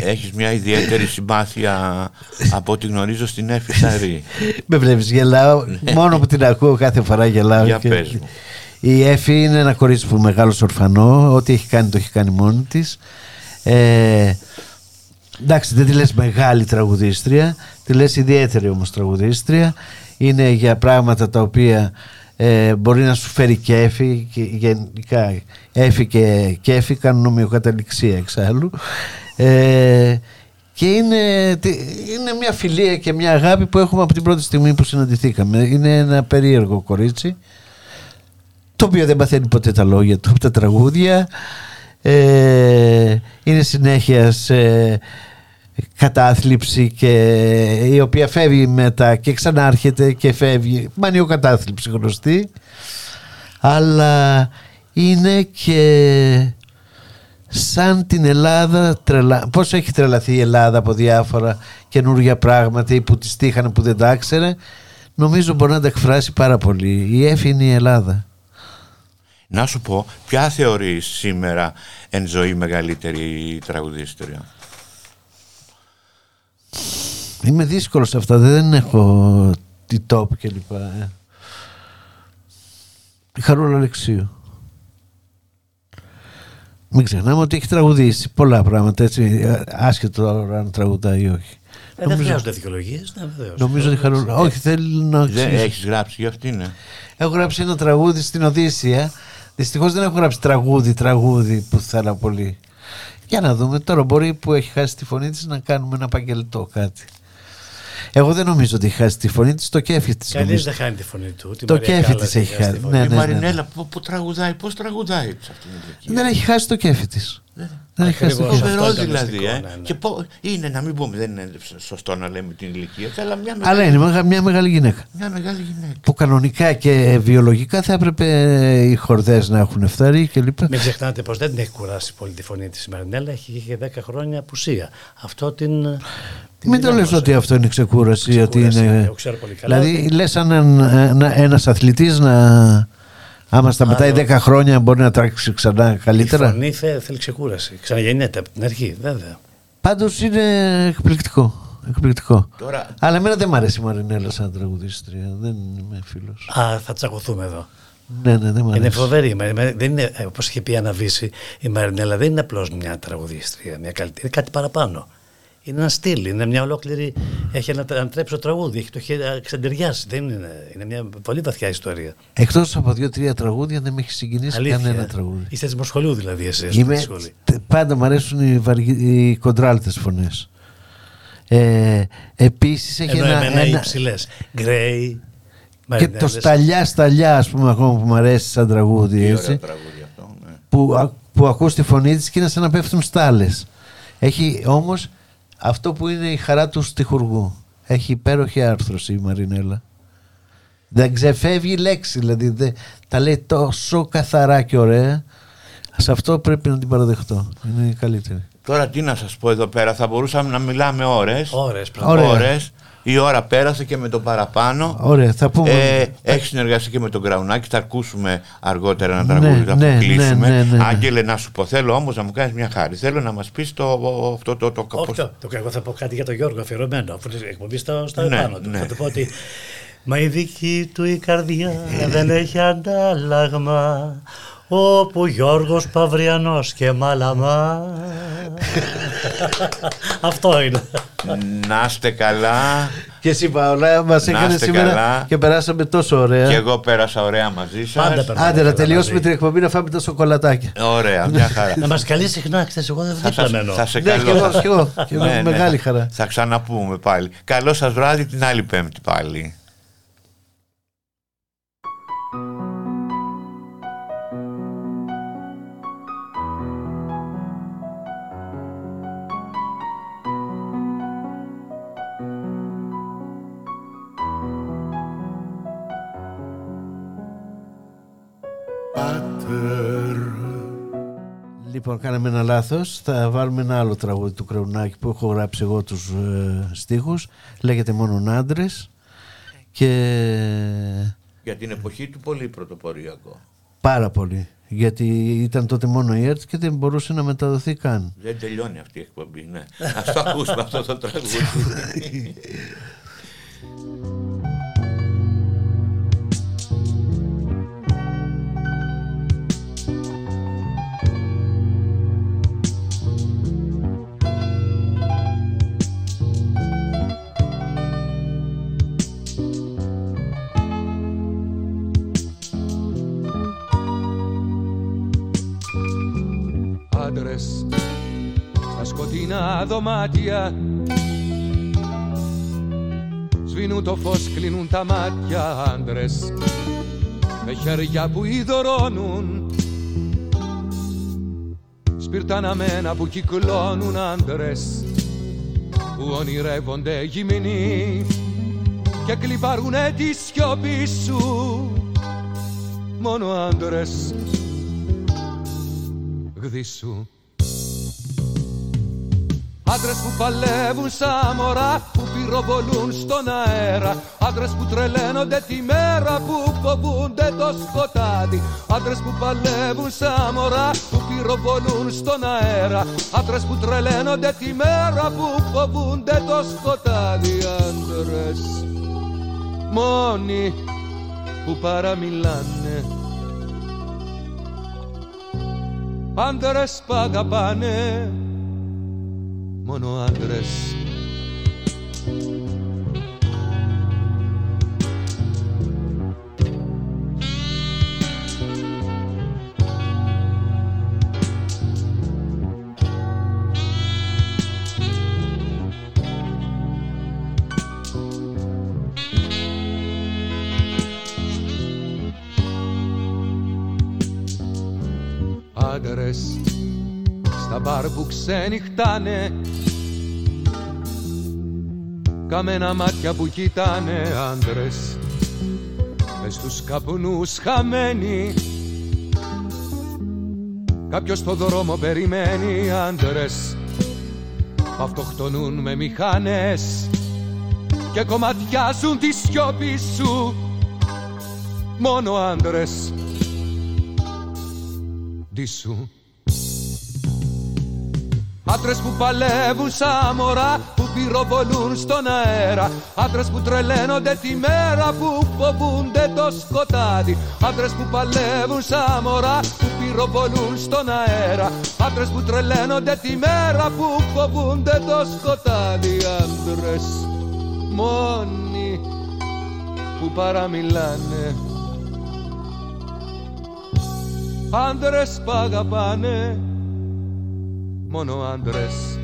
Ιδε- Έχεις μια ιδιαίτερη συμπάθεια από ό,τι γνωρίζω στην Εφη Σαρή. Με βλέπεις γελάω, μόνο που την ακούω κάθε φορά γελάω. Για και- πες μου. Η Εφη είναι ένα κορίτσι που μεγάλος ορφανό, ό,τι έχει κάνει το έχει κάνει μόνη της. Ε, εντάξει δεν τη λες μεγάλη τραγουδίστρια, τη λες ιδιαίτερη όμως τραγουδίστρια. Είναι για πράγματα τα οποία ε, μπορεί να σου φέρει κέφι και γενικά έφη και κέφι κάνουν ομοιοκαταληξία εξάλλου. Ε, και είναι, τι- είναι μια φιλία και μια αγάπη που έχουμε από την πρώτη στιγμή που συναντηθήκαμε. Είναι ένα περίεργο κορίτσι το οποίο δεν παθαίνει ποτέ τα λόγια του από τα τραγούδια. Ε, είναι συνέχεια σε κατάθλιψη και η οποία φεύγει μετά και ξανάρχεται και φεύγει. Μανιοκατάθλιψη γνωστή. Αλλά είναι και σαν την Ελλάδα τρελα... πώς έχει τρελαθεί η Ελλάδα από διάφορα καινούργια πράγματα ή που τη τύχανε που δεν τα ήξερε νομίζω μπορεί να τα εκφράσει πάρα πολύ η Εφη είναι η Ελλάδα Να σου πω, ποια θεωρείς σήμερα εν ζωή μεγαλύτερη τραγουδίστρια; Είμαι δύσκολος σε αυτά. Δεν έχω τη top κλπ. Ε. Η Χαρούλα Αλεξίου. Μην ξεχνάμε ότι έχει τραγουδήσει πολλά πράγματα έτσι, ε, άσχετο αν τραγουδάει ή όχι. Ε, δεν χρειάζονται δικαιολογίες. Ναι, βεβαίως. Νομίζω ότι η Χαρούλα. Όχι, θέλει να Δεν εξηγήσει. έχεις γράψει για αυτήν, ναι. Έχω γράψει ένα τραγούδι στην Οδύσσια. Δυστυχώς δεν έχω γράψει τραγούδι, τραγούδι που θέλω πολύ. Για να δούμε τώρα, μπορεί που έχει χάσει τη φωνή της να κάνουμε ένα παγγελτό κάτι. Εγώ δεν νομίζω ότι έχει χάσει τη φωνή της, το κέφι της. Κανείς δεν χάνει τη φωνή του. Ούτε η Το Μαρία κέφι Κάλλας της έχει χάσει τη χάσει. φωνή. Ναι, η ναι, ναι. Μαρινέλα που, που τραγουδάει, πώς τραγουδάει; Σε αυτήν την ηλικία. Δεν έχει χάσει το κέφι της. Δεν έχει χάσει το Ακριβώς. κέφι. αυτό Φοβερός ήταν δηλαδή. μυστικό, Ε. ναι, ναι. Και πω, είναι να μην πούμε, δεν είναι σωστό να λέμε την ηλικία, αλλά μια Αλλά μεγάλη, είναι μεγα- μια μεγάλη γυναίκα. μια μεγάλη γυναίκα. Που κανονικά και βιολογικά θα έπρεπε οι χορδές να έχουν φτάρει κλπ. Μην ξεχνάτε πως δεν την έχει κουράσει πολύ τη φωνή της η Μαρινέλα. Έχει είχε 10 χρόνια απουσία. Αυτό την. την Μην το λες δυνάμωσε. ότι αυτό είναι ξεκούραση. Ότι Ξεκούραση, είναι... ναι, το ξέρω πολύ καλά. Δηλαδή λες αν ένα, ένας αθλητής να... Άμα σταματάει Άλλο. 10 χρόνια μπορεί να τράξει ξανά Η καλύτερα. φωνή θε- θέλει ξεκούραση. Ξαναγεννιέται από την αρχή, βέβαια. Πάντως είναι εκπληκτικό. εκπληκτικό. Τώρα, Αλλά εμένα δεν μ' αρέσει η Μαρινέλα σαν τραγουδίστρια. Δεν είμαι φίλος. Α, θα τσακωθούμε εδώ. Ναι, ναι, δεν μ' Είναι αρέσει. φοβερή. η Μαρινέλα. Δεν είναι, ε, όπως είχε πει η Αναβίση, η Μαρινέλα δεν είναι απλώς μια τραγουδίστρια, μια καλύτερη. Είναι κάτι παραπάνω. Είναι ένα στυλ, είναι μια ολόκληρη. Έχει ένα ανατρέψει το τραγούδι, έχει το έχει εξεντεριάσει. Δεν είναι, είναι μια πολύ βαθιά ιστορία. Εκτός από δύο-τρία τραγούδια δεν με έχει συγκινήσει Αλήθεια. κανένα τραγούδι. Είστε τη σχολείου δηλαδή εσείς. Είμαι, τε- πάντα μου αρέσουν οι, βαργι, οι κοντράλτες φωνές. Ε, επίσης έχει Ενώ ένα, εμένα οι ένα- υψηλές. Γκρέι. και το σταλιά σταλιά ας πούμε ακόμα που μου αρέσει σαν τραγούδι τι έτσι, ωραίο τραγούδι αυτό. Ναι. που, α- που ακούς τη φωνή της και είναι σαν να πέφτουν στάλες έχει όμως αυτό που είναι η χαρά του στιχουργού έχει υπέροχη άρθρωση η Μαρινέλα δεν ξεφεύγει λέξη δηλαδή δεν, τα λέει τόσο καθαρά και ωραία σε αυτό πρέπει να την παραδεχτώ είναι η καλύτερη Τώρα τι να σας πω εδώ πέρα, θα μπορούσαμε να μιλάμε ώρες. Ώρες, Ωραία. Ώρες. Η ώρα πέρασε και με το παραπάνω. Ωραία, θα πούμε. Ε, έχει συνεργαστεί και με τον Κραουνάκη. Θα ακούσουμε αργότερα ένα Ναι, τραγούδι, θα ναι, κλείσουμε. ναι, ναι, ναι. Άγγελε, να σου πω, θέλω όμως να μου κάνεις μια χάρη. Θέλω να μας πεις το, αυτό το. το, Όχι, πώς- το, το, εγώ θα πω κάτι για τον Γιώργο αφιερωμένο, αφού την εκπομπής στο, στο Ναι, επάνω του. ναι. Θα του πω ότι Μα η δική του η καρδιά δεν έχει αντάλλαγμα όπου Γιώργος Παυριανός και Μαλαμά Αυτό είναι Να είστε καλά. και εσύ Παολά μας Να έκανες είστε σήμερα καλά. και περάσαμε τόσο ωραία Και εγώ πέρασα ωραία μαζί σας. Πάντα περνάμε Άντε να καλά τελειώσουμε μαζί. την εκπομπή να φάμε τα σοκολατάκια. Ωραία, μια χαρά. Να μας καλείς συχνά, ξέρεις, εγώ δεν θα, δίπλα σας, μένω θα σε Ναι, καλώ. κι εγώ, κι εγώ. Κι εγώ, Ναι, ναι, μεγάλη θα- χαρά. Θα ξαναπούμε πάλι. Καλό σας βράδυ την άλλη πέμπτη πάλι. Λοιπόν, κάναμε ένα λάθος. Θα βάλουμε ένα άλλο τραγούδι του Κραουνάκη που έχω γράψει εγώ τους ε, στίχους. Λέγεται μόνο άντρε. Και Για την εποχή του πολύ πρωτοποριακό. πάρα πολύ. Γιατί ήταν τότε μόνο η ΕΡΤ και δεν μπορούσε να μεταδοθεί καν. Δεν τελειώνει αυτή η εκπομπή, ναι. Ας το ακούσουμε αυτό το τραγούδι. άντρες στα σκοτεινά δωμάτια. Σβήνουν το φως, κλείνουν τα μάτια άντρες με χέρια που ειδωρώνουν σπιρταναμένα που κυκλώνουν άντρες που ονειρεύονται γυμνοί. Και κλιπαρούνε τη σιωπή σου μόνο άντρες. Γδίσου Άντρες που παλεύουν σαν μωρά που πυροβολούν στον αέρα. Άντρες που τρελαίνονται τη μέρα που φοβούνται το σκοτάδι. Άντρες που παλεύουν σαν μωρά που πυροβολούν στον αέρα. Άντρες που τρελαίνονται τη μέρα που φοβούνται το σκοτάδι. Άντρες μόνοι που παραμιλάνε. Άντρες που αγαπάνε μόνο άντρες μπαρ που ξενυχτάνε. Καμένα μάτια που κοιτάνε άντρες. Μες στους καπνούς χαμένοι. Κάποιος στο δρόμο περιμένει άντρες. Που αυτοκτονούν με μηχάνες Και κομματιάζουν τη σιώπη σου. Μόνο άντρες. Ντίσου Άντρες που παλεύουν σαν μωρά που πυροβολούν στον αέρα. Άντρες που τρελαίνονται τη μέρα που φοβούνται το σκοτάδι. Άντρες που παλεύουν σαν μωρά που πυροβολούν στον αέρα. Άντρες που τρελαίνονται τη μέρα που φοβούνται το σκοτάδι. Άντρες μόνοι που παραμιλάνε. Άντρες που αγαπάνε μόνο άντρες